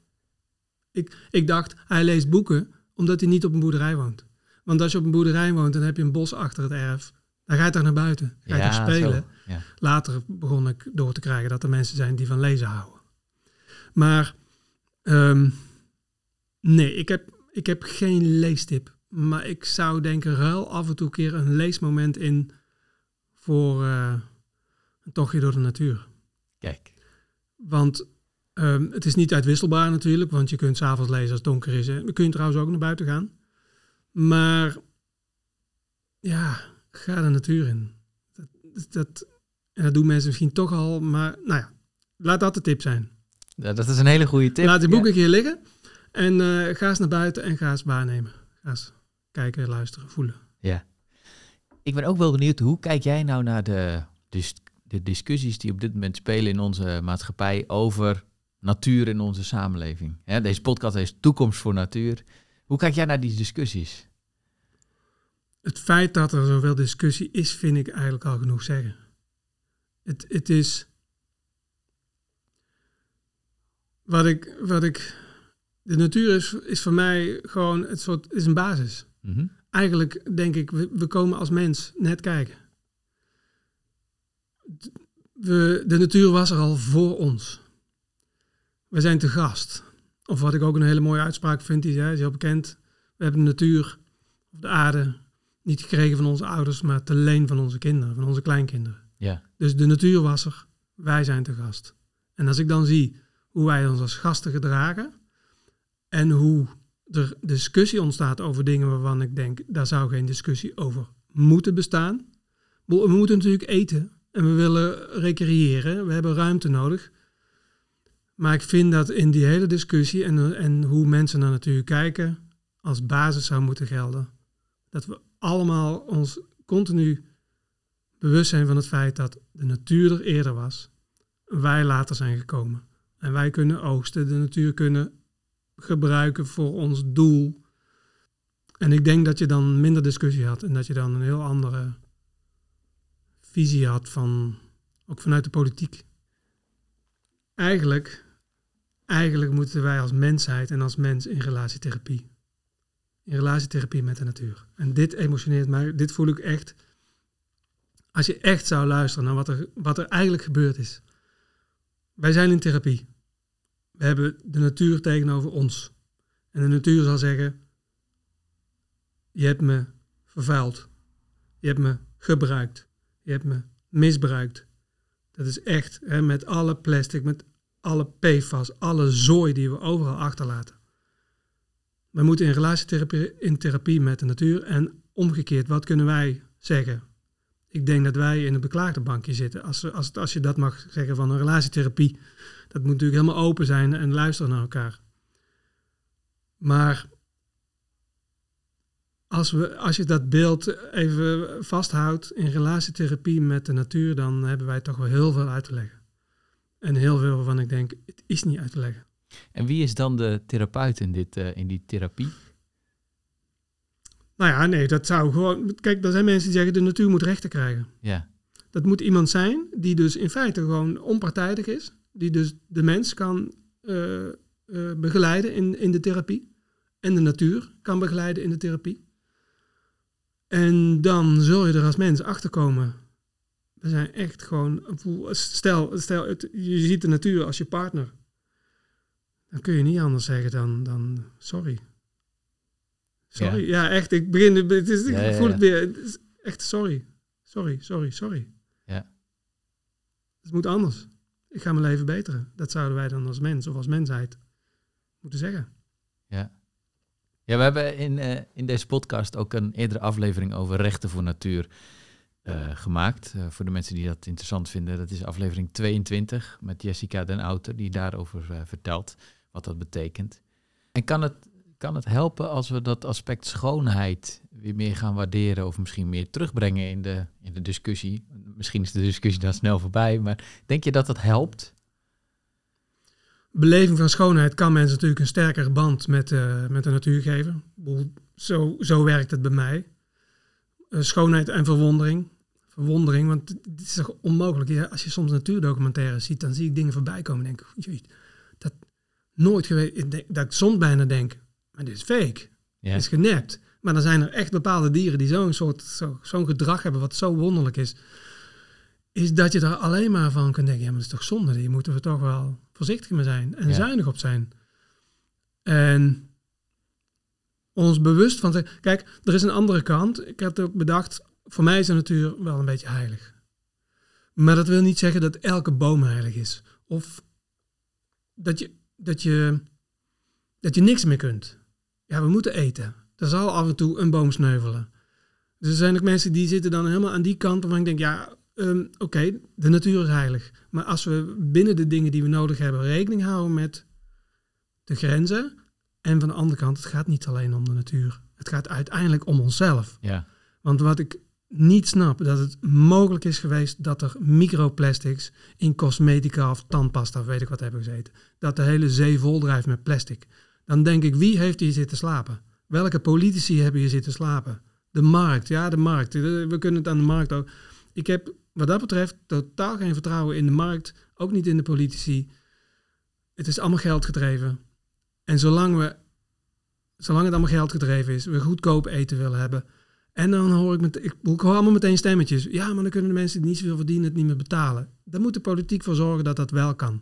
ik, ik dacht, hij leest boeken omdat hij niet op een boerderij woont. Want als je op een boerderij woont, dan heb je een bos achter het erf. Dan ga je toch naar buiten, ga je Ja, spelen. ja. Later begon ik door te krijgen dat er mensen zijn die van lezen houden. Maar ehm, nee, ik heb, ik heb geen leestip. Maar ik zou denken, ruil af en toe een keer een leesmoment in voor eh, een tochtje door de natuur. Kijk. Want ehm, het is niet uitwisselbaar natuurlijk, want je kunt s'avonds lezen als het donker is. Dan kun je trouwens ook naar buiten gaan. Maar ja, ga de natuur in. Dat, dat, en dat doen mensen misschien toch al, maar nou ja, laat dat de tip zijn. Ja, Dat is een hele goede tip. Laat die boek een keer liggen en eh, ga eens naar buiten en ga eens waarnemen. Ga eens kijken, luisteren, voelen. Ja. Ik ben ook wel benieuwd, hoe kijk jij nou naar de, dis- de discussies die op dit moment spelen in onze maatschappij over natuur in onze samenleving? Hè, deze podcast is Toekomst voor Natuur. Hoe kijk jij naar die discussies? Het feit dat er zoveel discussie is, vind ik eigenlijk al genoeg zeggen. Het, het is. Wat ik, wat ik. De natuur is, is voor mij gewoon het soort. is een basis. Mhm. Eigenlijk denk ik, we, we komen als mens net kijken. We, de natuur was er al voor ons. We zijn te gast. Of wat ik ook een hele mooie uitspraak vind, die is heel bekend. We hebben de natuur, of de aarde, niet gekregen van onze ouders, maar te leen van onze kinderen, van onze kleinkinderen. Ja. Dus de natuur was er, wij zijn te gast. En als ik dan zie hoe wij ons als gasten gedragen en hoe er discussie ontstaat over dingen waarvan ik denk, daar zou geen discussie over moeten bestaan. We moeten natuurlijk eten en we willen recreëren, we hebben ruimte nodig. Maar ik vind dat in die hele discussie en, en hoe mensen naar natuur kijken, als basis zou moeten gelden. Dat we allemaal ons continu bewust zijn van het feit dat de natuur er eerder was. Wij later zijn gekomen. En wij kunnen oogsten, de natuur kunnen gebruiken voor ons doel. En ik denk dat je dan minder discussie had en dat je dan een heel andere visie had van, ook vanuit de politiek. Eigenlijk, eigenlijk moeten wij als mensheid en als mens in relatietherapie. In relatietherapie met de natuur. En dit emotioneert mij, dit voel ik echt. Als je echt zou luisteren naar wat er, wat er eigenlijk gebeurd is. Wij zijn in therapie. We hebben de natuur tegenover ons. En de natuur zal zeggen: Je hebt me vervuild. Je hebt me gebruikt. Je hebt me misbruikt. Dat is echt hè, met alle plastic, met alle PFAS, alle zooi die we overal achterlaten. We moeten in relatietherapie in therapie met de natuur. En omgekeerd, wat kunnen wij zeggen? Ik denk dat wij in het beklaagde bankje zitten. Als, als, als je dat mag zeggen van een relatietherapie. Dat moet natuurlijk helemaal open zijn en luisteren naar elkaar. Maar als, we, als je dat beeld even vasthoudt in relatietherapie met de natuur, dan hebben wij toch wel heel veel uit te leggen. En heel veel waarvan ik denk, het is niet uit te leggen. En wie is dan de therapeut in, dit, eh, in die therapie? Nou ja, nee, dat zou gewoon... Kijk, er zijn mensen die zeggen, de natuur moet rechten krijgen. Ja. Dat moet iemand zijn die dus in feite gewoon onpartijdig is. Die dus de mens kan eh, eh, begeleiden in, in de therapie. En de natuur kan begeleiden in de therapie. En dan zul je er als mens achter komen. We zijn echt gewoon... Stel, stel het, je ziet de natuur als je partner. Dan kun je niet anders zeggen dan, dan sorry. Sorry. Ja. echt. Ik begin... Het is, Ja, ik ja, voel ja. het weer. Het is echt sorry. Sorry, sorry, sorry. Ja. Het moet anders. Ik ga mijn leven beteren. Dat zouden wij dan als mens of als mensheid moeten zeggen. Ja. Ja, we hebben in, eh, in deze podcast ook een eerdere aflevering over rechten voor natuur eh, gemaakt. Eh, voor de mensen die dat interessant vinden, dat is aflevering 22 met Jessica den Outer, die daarover eh, vertelt wat dat betekent. En kan het, kan het helpen als we dat aspect schoonheid weer meer gaan waarderen of misschien meer terugbrengen in de, in de discussie? Misschien is de discussie dan snel voorbij, maar denk je dat dat helpt? beleving van schoonheid kan mensen natuurlijk een sterkere band met, met de natuur geven. Zo, zo werkt het bij mij. Schoonheid en verwondering. Verwondering, want het is toch onmogelijk. Ja, als je soms natuurdocumentaires ziet, dan zie ik dingen voorbij komen en denk ik, dat nooit geweest. Dat ik soms bijna denk, maar dit is fake. Ja. Dit is genept. Maar dan zijn er echt bepaalde dieren die zo'n soort zo'n gedrag hebben wat zo wonderlijk is. Is dat je er alleen maar van kunt denken, ja, maar dat is toch zonde. Hier moeten we toch wel voorzichtig mee zijn en zuinig op zijn. En ons bewust van zijn. Kijk, er is een andere kant. Ik had ook bedacht, voor mij is de natuur wel een beetje heilig. Maar dat wil niet zeggen dat elke boom heilig is. Of dat je, dat je, dat je niks meer kunt. Ja, we moeten eten. Er zal af en toe een boom sneuvelen. Dus er zijn ook mensen die zitten dan helemaal aan die kant waarvan ik denk, ja, um, oké, de natuur is heilig. Maar als we binnen de dingen die we nodig hebben rekening houden met de grenzen. En van de andere kant, het gaat niet alleen om de natuur. Het gaat uiteindelijk om onszelf. Ja. Want wat ik niet snap, dat het mogelijk is geweest dat er microplastics in cosmetica of tandpasta of weet ik wat hebben gezeten. Dat de hele zee vol drijft met plastic. Dan denk ik, wie heeft hier zitten slapen? Welke politici hebben hier zitten slapen? De markt, ja, de markt. We kunnen het aan de markt ook. Ik heb wat dat betreft totaal geen vertrouwen in de markt, ook niet in de politici. Het is allemaal geld gedreven. En zolang, we, zolang het allemaal geld gedreven is, we goedkoop eten willen hebben. En dan hoor ik, met, ik, ik allemaal meteen stemmetjes. Ja, maar dan kunnen de mensen die niet zoveel verdienen het niet meer betalen. Daar moet de politiek voor zorgen dat dat wel kan.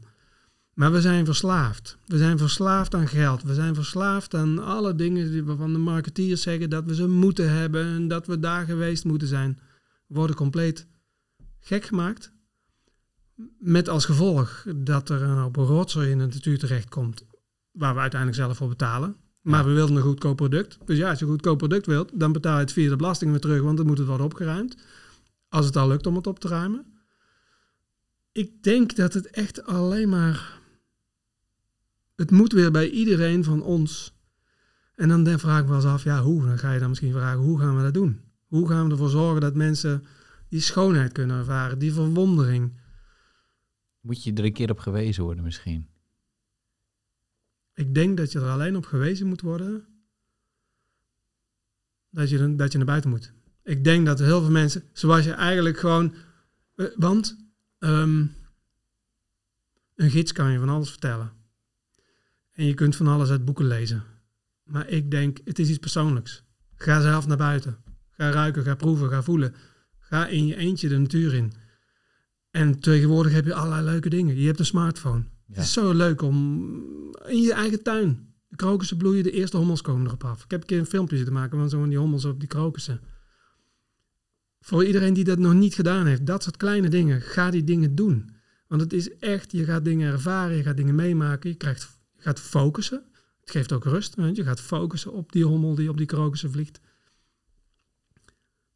Maar we zijn verslaafd. We zijn verslaafd aan geld. We zijn verslaafd aan alle dingen waarvan de marketeers zeggen dat we ze moeten hebben en dat we daar geweest moeten zijn. We worden compleet gek gemaakt. Met als gevolg dat er een hoop rotzooi in de natuur terechtkomt, waar we uiteindelijk zelf voor betalen. Maar we wilden een goedkoop product. Dus ja, als je een goedkoop product wilt, dan betaal je het via de belasting weer terug, want dan moet het worden opgeruimd. Als het al lukt om het op te ruimen. Ik denk dat het echt alleen maar. Het moet weer bij iedereen van ons. En dan vraag ik me eens af, ja, hoe? Dan ga je dan misschien vragen, hoe gaan we dat doen? Hoe gaan we ervoor zorgen dat mensen die schoonheid kunnen ervaren, die verwondering. Moet je er een keer op gewezen worden misschien? Ik denk dat je er alleen op gewezen moet worden dat je, dat je naar buiten moet. Ik denk dat heel veel mensen, zoals je eigenlijk gewoon, eh, want um, een gids kan je van alles vertellen. En je kunt van alles uit boeken lezen. Maar ik denk, het is iets persoonlijks. Ga zelf naar buiten. Ga ruiken, ga proeven, ga voelen. Ga in je eentje de natuur in. En tegenwoordig heb je allerlei leuke dingen. Je hebt een smartphone. Het is zo leuk om in je eigen tuin. De krokussen bloeien, de eerste hommels komen erop af. Ik heb een keer een filmpje zitten maken van zo'n die hommels op die krokussen. Voor iedereen die dat nog niet gedaan heeft, dat soort kleine dingen, ga die dingen doen. Want het is echt, je gaat dingen ervaren, je gaat dingen meemaken, je, krijgt, je gaat focussen. Het geeft ook rust, want je gaat focussen op die hommel die op die krokussen vliegt.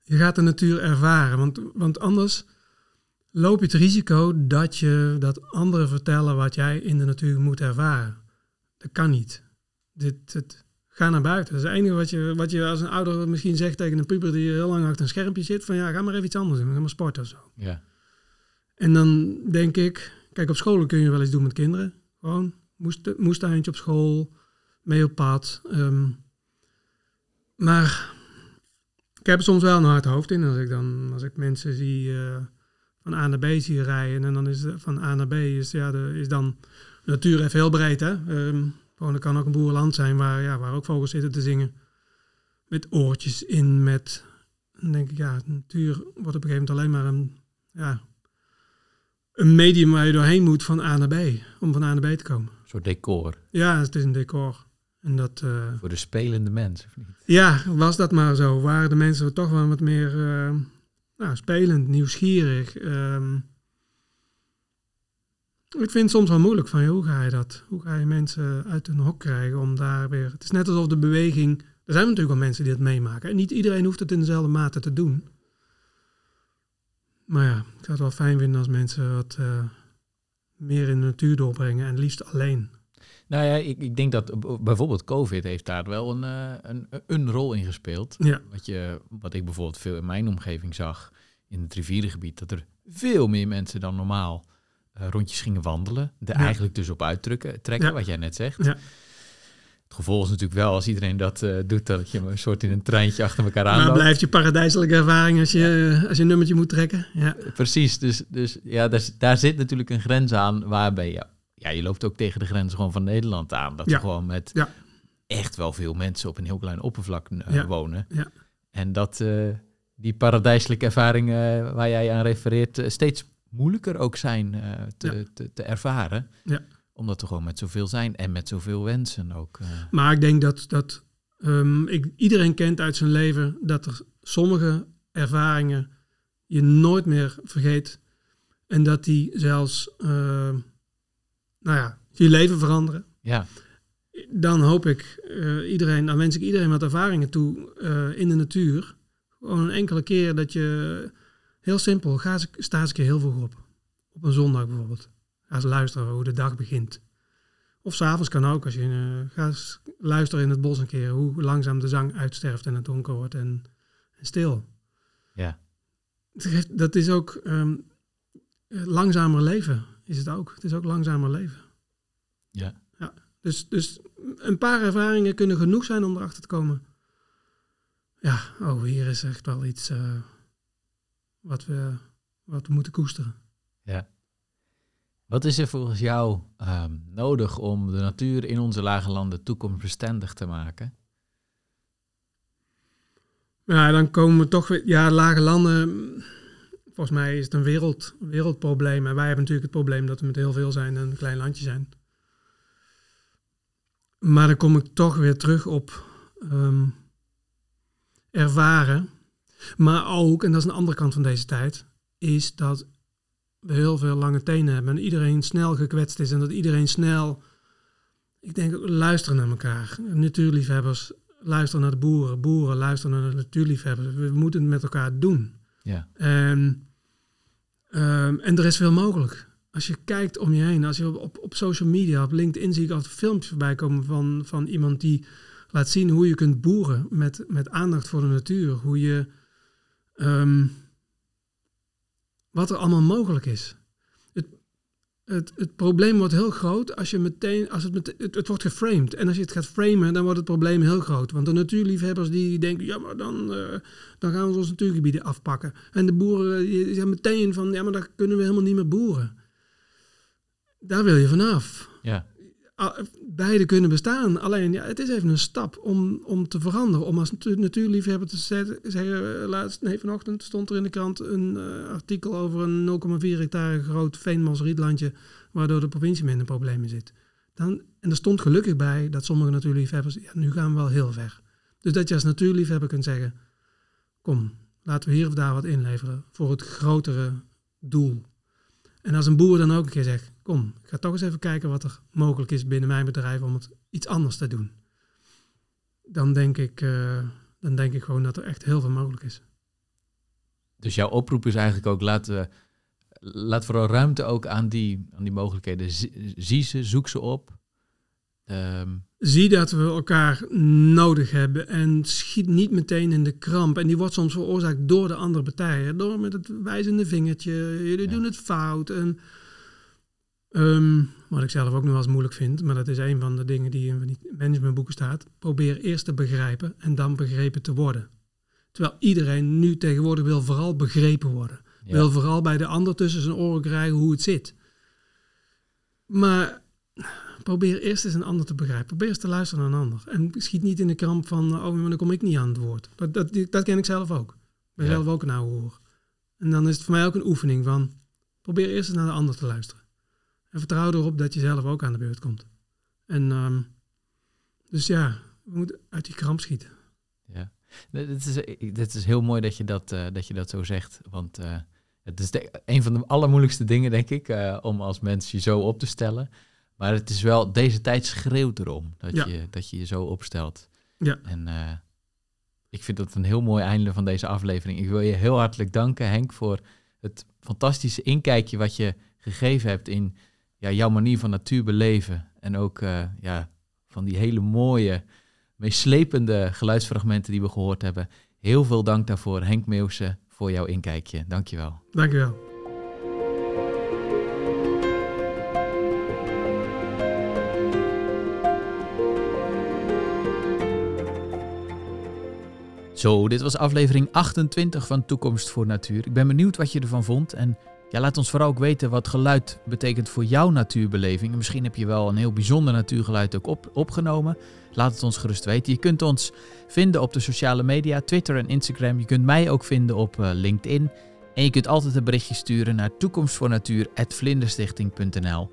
Je gaat de natuur ervaren, want, want anders loop je het risico dat, je, dat anderen vertellen wat jij in de natuur moet ervaren. Dat kan niet. Dit, ga naar buiten. Dat is het enige wat je, wat je als een ouder misschien zegt tegen een puber die heel lang achter een schermpje zit. Van ja, ga maar even iets anders doen. Ga maar sporten of zo. Ja. En dan denk ik, kijk op scholen kun je wel eens doen met kinderen. Gewoon moest, moestuintje op school, mee op pad. Um, maar ik heb soms wel een hard hoofd in. Als ik dan, als ik mensen zie uh, van A naar B zie rijden. En dan is van A naar B is, ja, de, is dan natuur even heel breed. Hè? Um, gewoon, er kan ook een boerenland zijn waar, ja, waar ook vogels zitten te zingen. Met oortjes in, met... Dan denk ik, ja, natuur wordt op een gegeven moment alleen maar een... Ja, een medium waar je doorheen moet van A naar B. Om van A naar B te komen. Een soort decor. Ja, het is een decor. En dat, uh, Voor de spelende mens, of niet? Ja, was dat maar zo. Waren de mensen toch wel wat meer uh, nou, spelend, nieuwsgierig. Um, ik vind het soms wel moeilijk van, hoe ga je dat? Hoe ga je mensen uit hun hok krijgen om daar weer... Het is net alsof de beweging... Er zijn natuurlijk wel mensen die dat meemaken. En niet iedereen hoeft het in dezelfde mate te doen. Maar ja, ik zou het wel fijn vinden als mensen wat uh, meer in de natuur doorbrengen. En liefst alleen. Nou ja, ik, ik denk dat bijvoorbeeld COVID heeft daar wel een, eh, een, een rol in gespeeld. Ja. Wat, je, wat ik bijvoorbeeld veel in mijn omgeving zag in het rivierengebied, dat er veel meer mensen dan normaal eh, rondjes gingen wandelen. Er Ja. eigenlijk dus op uittrekken, trekken, Ja. wat jij net zegt. Ja. Het gevolg is natuurlijk wel, als iedereen dat eh, doet, dat je een soort in een treintje achter elkaar Maar aanloopt. blijft je paradijselijke ervaring als je, als je een nummertje moet trekken. Ja, Precies, dus, dus ja, daar, daar zit natuurlijk een grens aan waarbij je... Ja, je loopt ook tegen de grens gewoon van Nederland aan. Dat Ja. we gewoon met Ja. echt wel veel mensen op een heel klein oppervlak eh, wonen. Ja. En dat eh, die paradijselijke ervaringen waar jij aan refereert... eh, steeds moeilijker ook zijn eh, te, te, te ervaren. Ja. Omdat we gewoon met zoveel zijn en met zoveel wensen ook. eh. Maar ik denk dat, dat ehm, ik, iedereen kent uit zijn leven dat er sommige ervaringen je nooit meer vergeet. En dat die zelfs, nou ja, je leven veranderen. ja, Dan hoop ik eh, iedereen, dan wens ik iedereen wat ervaringen toe eh, in de natuur. Gewoon een enkele keer dat je, heel simpel, ga eens, sta eens een keer heel vroeg op. Op een zondag bijvoorbeeld. Ga eens luisteren hoe de dag begint. Of s'avonds kan ook, als je eh, ga eens luisteren in het bos een keer hoe langzaam de zang uitsterft en het donker wordt en, en stil. ja, Dat is ook eh, langzamer leven, is het ook. Het is ook langzamer leven. ja. Dus, dus een paar ervaringen kunnen genoeg zijn om erachter te komen. Ja, oh, hier is echt wel iets eh, wat, we, wat we moeten koesteren. Ja. Wat is er volgens jou ehm, nodig om de natuur in onze lage landen toekomstbestendig te maken? Ja, dan komen we toch weer. Ja, lage landen. Volgens mij is het een wereld, wereldprobleem. En wij hebben natuurlijk het probleem dat we met heel veel zijn en een klein landje zijn. Maar dan kom ik toch weer terug op ehm, ervaren. Maar ook, en dat is een andere kant van deze tijd, is dat we heel veel lange tenen hebben en iedereen snel gekwetst is en dat iedereen snel, ik denk, ook luisteren naar elkaar. Natuurliefhebbers luisteren naar de boeren, boeren luisteren naar de natuurliefhebbers. We moeten het met elkaar doen. Ja, En, ehm, en er is veel mogelijk. Als je kijkt om je heen, als je op, op, social media, op LinkedIn zie ik altijd filmpjes voorbij komen van, van iemand die laat zien hoe je kunt boeren met, met aandacht voor de natuur. Hoe je, ehm, wat er allemaal mogelijk is. Het, het, probleem wordt heel groot als je meteen, als het, met, het, wordt geframed. En als je het gaat framen, dan wordt het probleem heel groot. Want de natuurliefhebbers die denken, ja, maar dan, eh, dan gaan we onze natuurgebieden afpakken. En de boeren die die zeggen meteen van, ja, maar dan kunnen we helemaal niet meer boeren. Daar wil je vanaf. ja, Beide kunnen bestaan. Alleen, ja, het is even een stap om, om te veranderen. Om als natu- natuurliefhebber te zeggen, eh, laatst, nee, vanochtend stond er in de krant een eh, artikel over een 0,4 hectare groot veenmansrietlandje, waardoor de provincie met in de problemen zit. Dan, en er stond gelukkig bij dat sommige natuurliefhebbers, ja, nu gaan we wel heel ver. Dus dat je als natuurliefhebber kunt zeggen, kom, laten we hier of daar wat inleveren voor het grotere doel. En als een boer dan ook een keer zegt, kom, ik ga toch eens even kijken wat er mogelijk is binnen mijn bedrijf om het iets anders te doen. Dan denk ik, eh, dan denk ik gewoon dat er echt heel veel mogelijk is. Dus jouw oproep is eigenlijk ook, laat, we, laat vooral ruimte ook aan die, aan die mogelijkheden. Zie, zie ze, zoek ze op. Ehm, Zie dat we elkaar nodig hebben en schiet niet meteen in de kramp. En die wordt soms veroorzaakt door de andere partijen. Door met het wijzende vingertje, jullie Ja. doen het fout. En, ehm, wat ik zelf ook nog wel eens moeilijk vind, maar dat is een van de dingen die in die managementboeken staat. Probeer eerst te begrijpen en dan begrepen te worden. Terwijl iedereen nu tegenwoordig wil vooral begrepen worden. ja. Wil vooral bij de ander tussen zijn oren krijgen hoe het zit. Maar probeer eerst eens een ander te begrijpen. Probeer eens te luisteren naar een ander. En schiet niet in de kramp van, oh, maar dan kom ik niet aan het woord. Dat, dat, dat ken ik zelf ook. Ik ben Ja. zelf ook een oude hoor. En dan is het voor mij ook een oefening van, probeer eerst eens naar de ander te luisteren. En vertrouw erop dat je zelf ook aan de beurt komt. En ehm, dus ja, we moeten uit die kramp schieten. Ja, dit is, dit is heel mooi dat je dat, eh, dat, je dat zo zegt. Want eh, het is de- een van de allermoeilijkste dingen, denk ik, eh, om als mens je zo op te stellen. Maar het is wel, deze tijd schreeuwt erom dat, Ja. je, dat je je zo opstelt. Ja. En eh, ik vind dat een heel mooi einde van deze aflevering. Ik wil je heel hartelijk danken, Henk, voor het fantastische inkijkje wat je gegeven hebt in ja, jouw manier van natuur beleven. En ook eh, ja, van die hele mooie, meeslepende geluidsfragmenten die we gehoord hebben. Heel veel dank daarvoor, Henk Meeuwsen, voor jouw inkijkje. Dankjewel. Dankjewel. Zo, dit was aflevering 28 van Toekomst voor Natuur. Ik ben benieuwd wat je ervan vond en ja, laat ons vooral ook weten wat geluid betekent voor jouw natuurbeleving. En misschien heb je wel een heel bijzonder natuurgeluid ook op, opgenomen. Laat het ons gerust weten. Je kunt ons vinden op de sociale media, Twitter en Instagram. Je kunt mij ook vinden op uh, LinkedIn. En je kunt altijd een berichtje sturen naar toekomstvoornatuur.vlinderstichting.nl.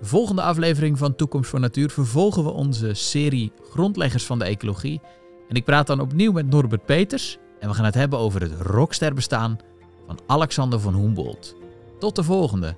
De volgende aflevering van Toekomst voor Natuur vervolgen we onze serie Grondleggers van de Ecologie. En ik praat dan opnieuw met Norbert Peters. En we gaan het hebben over het rocksterbestaan van Alexander van Humboldt. Tot de volgende!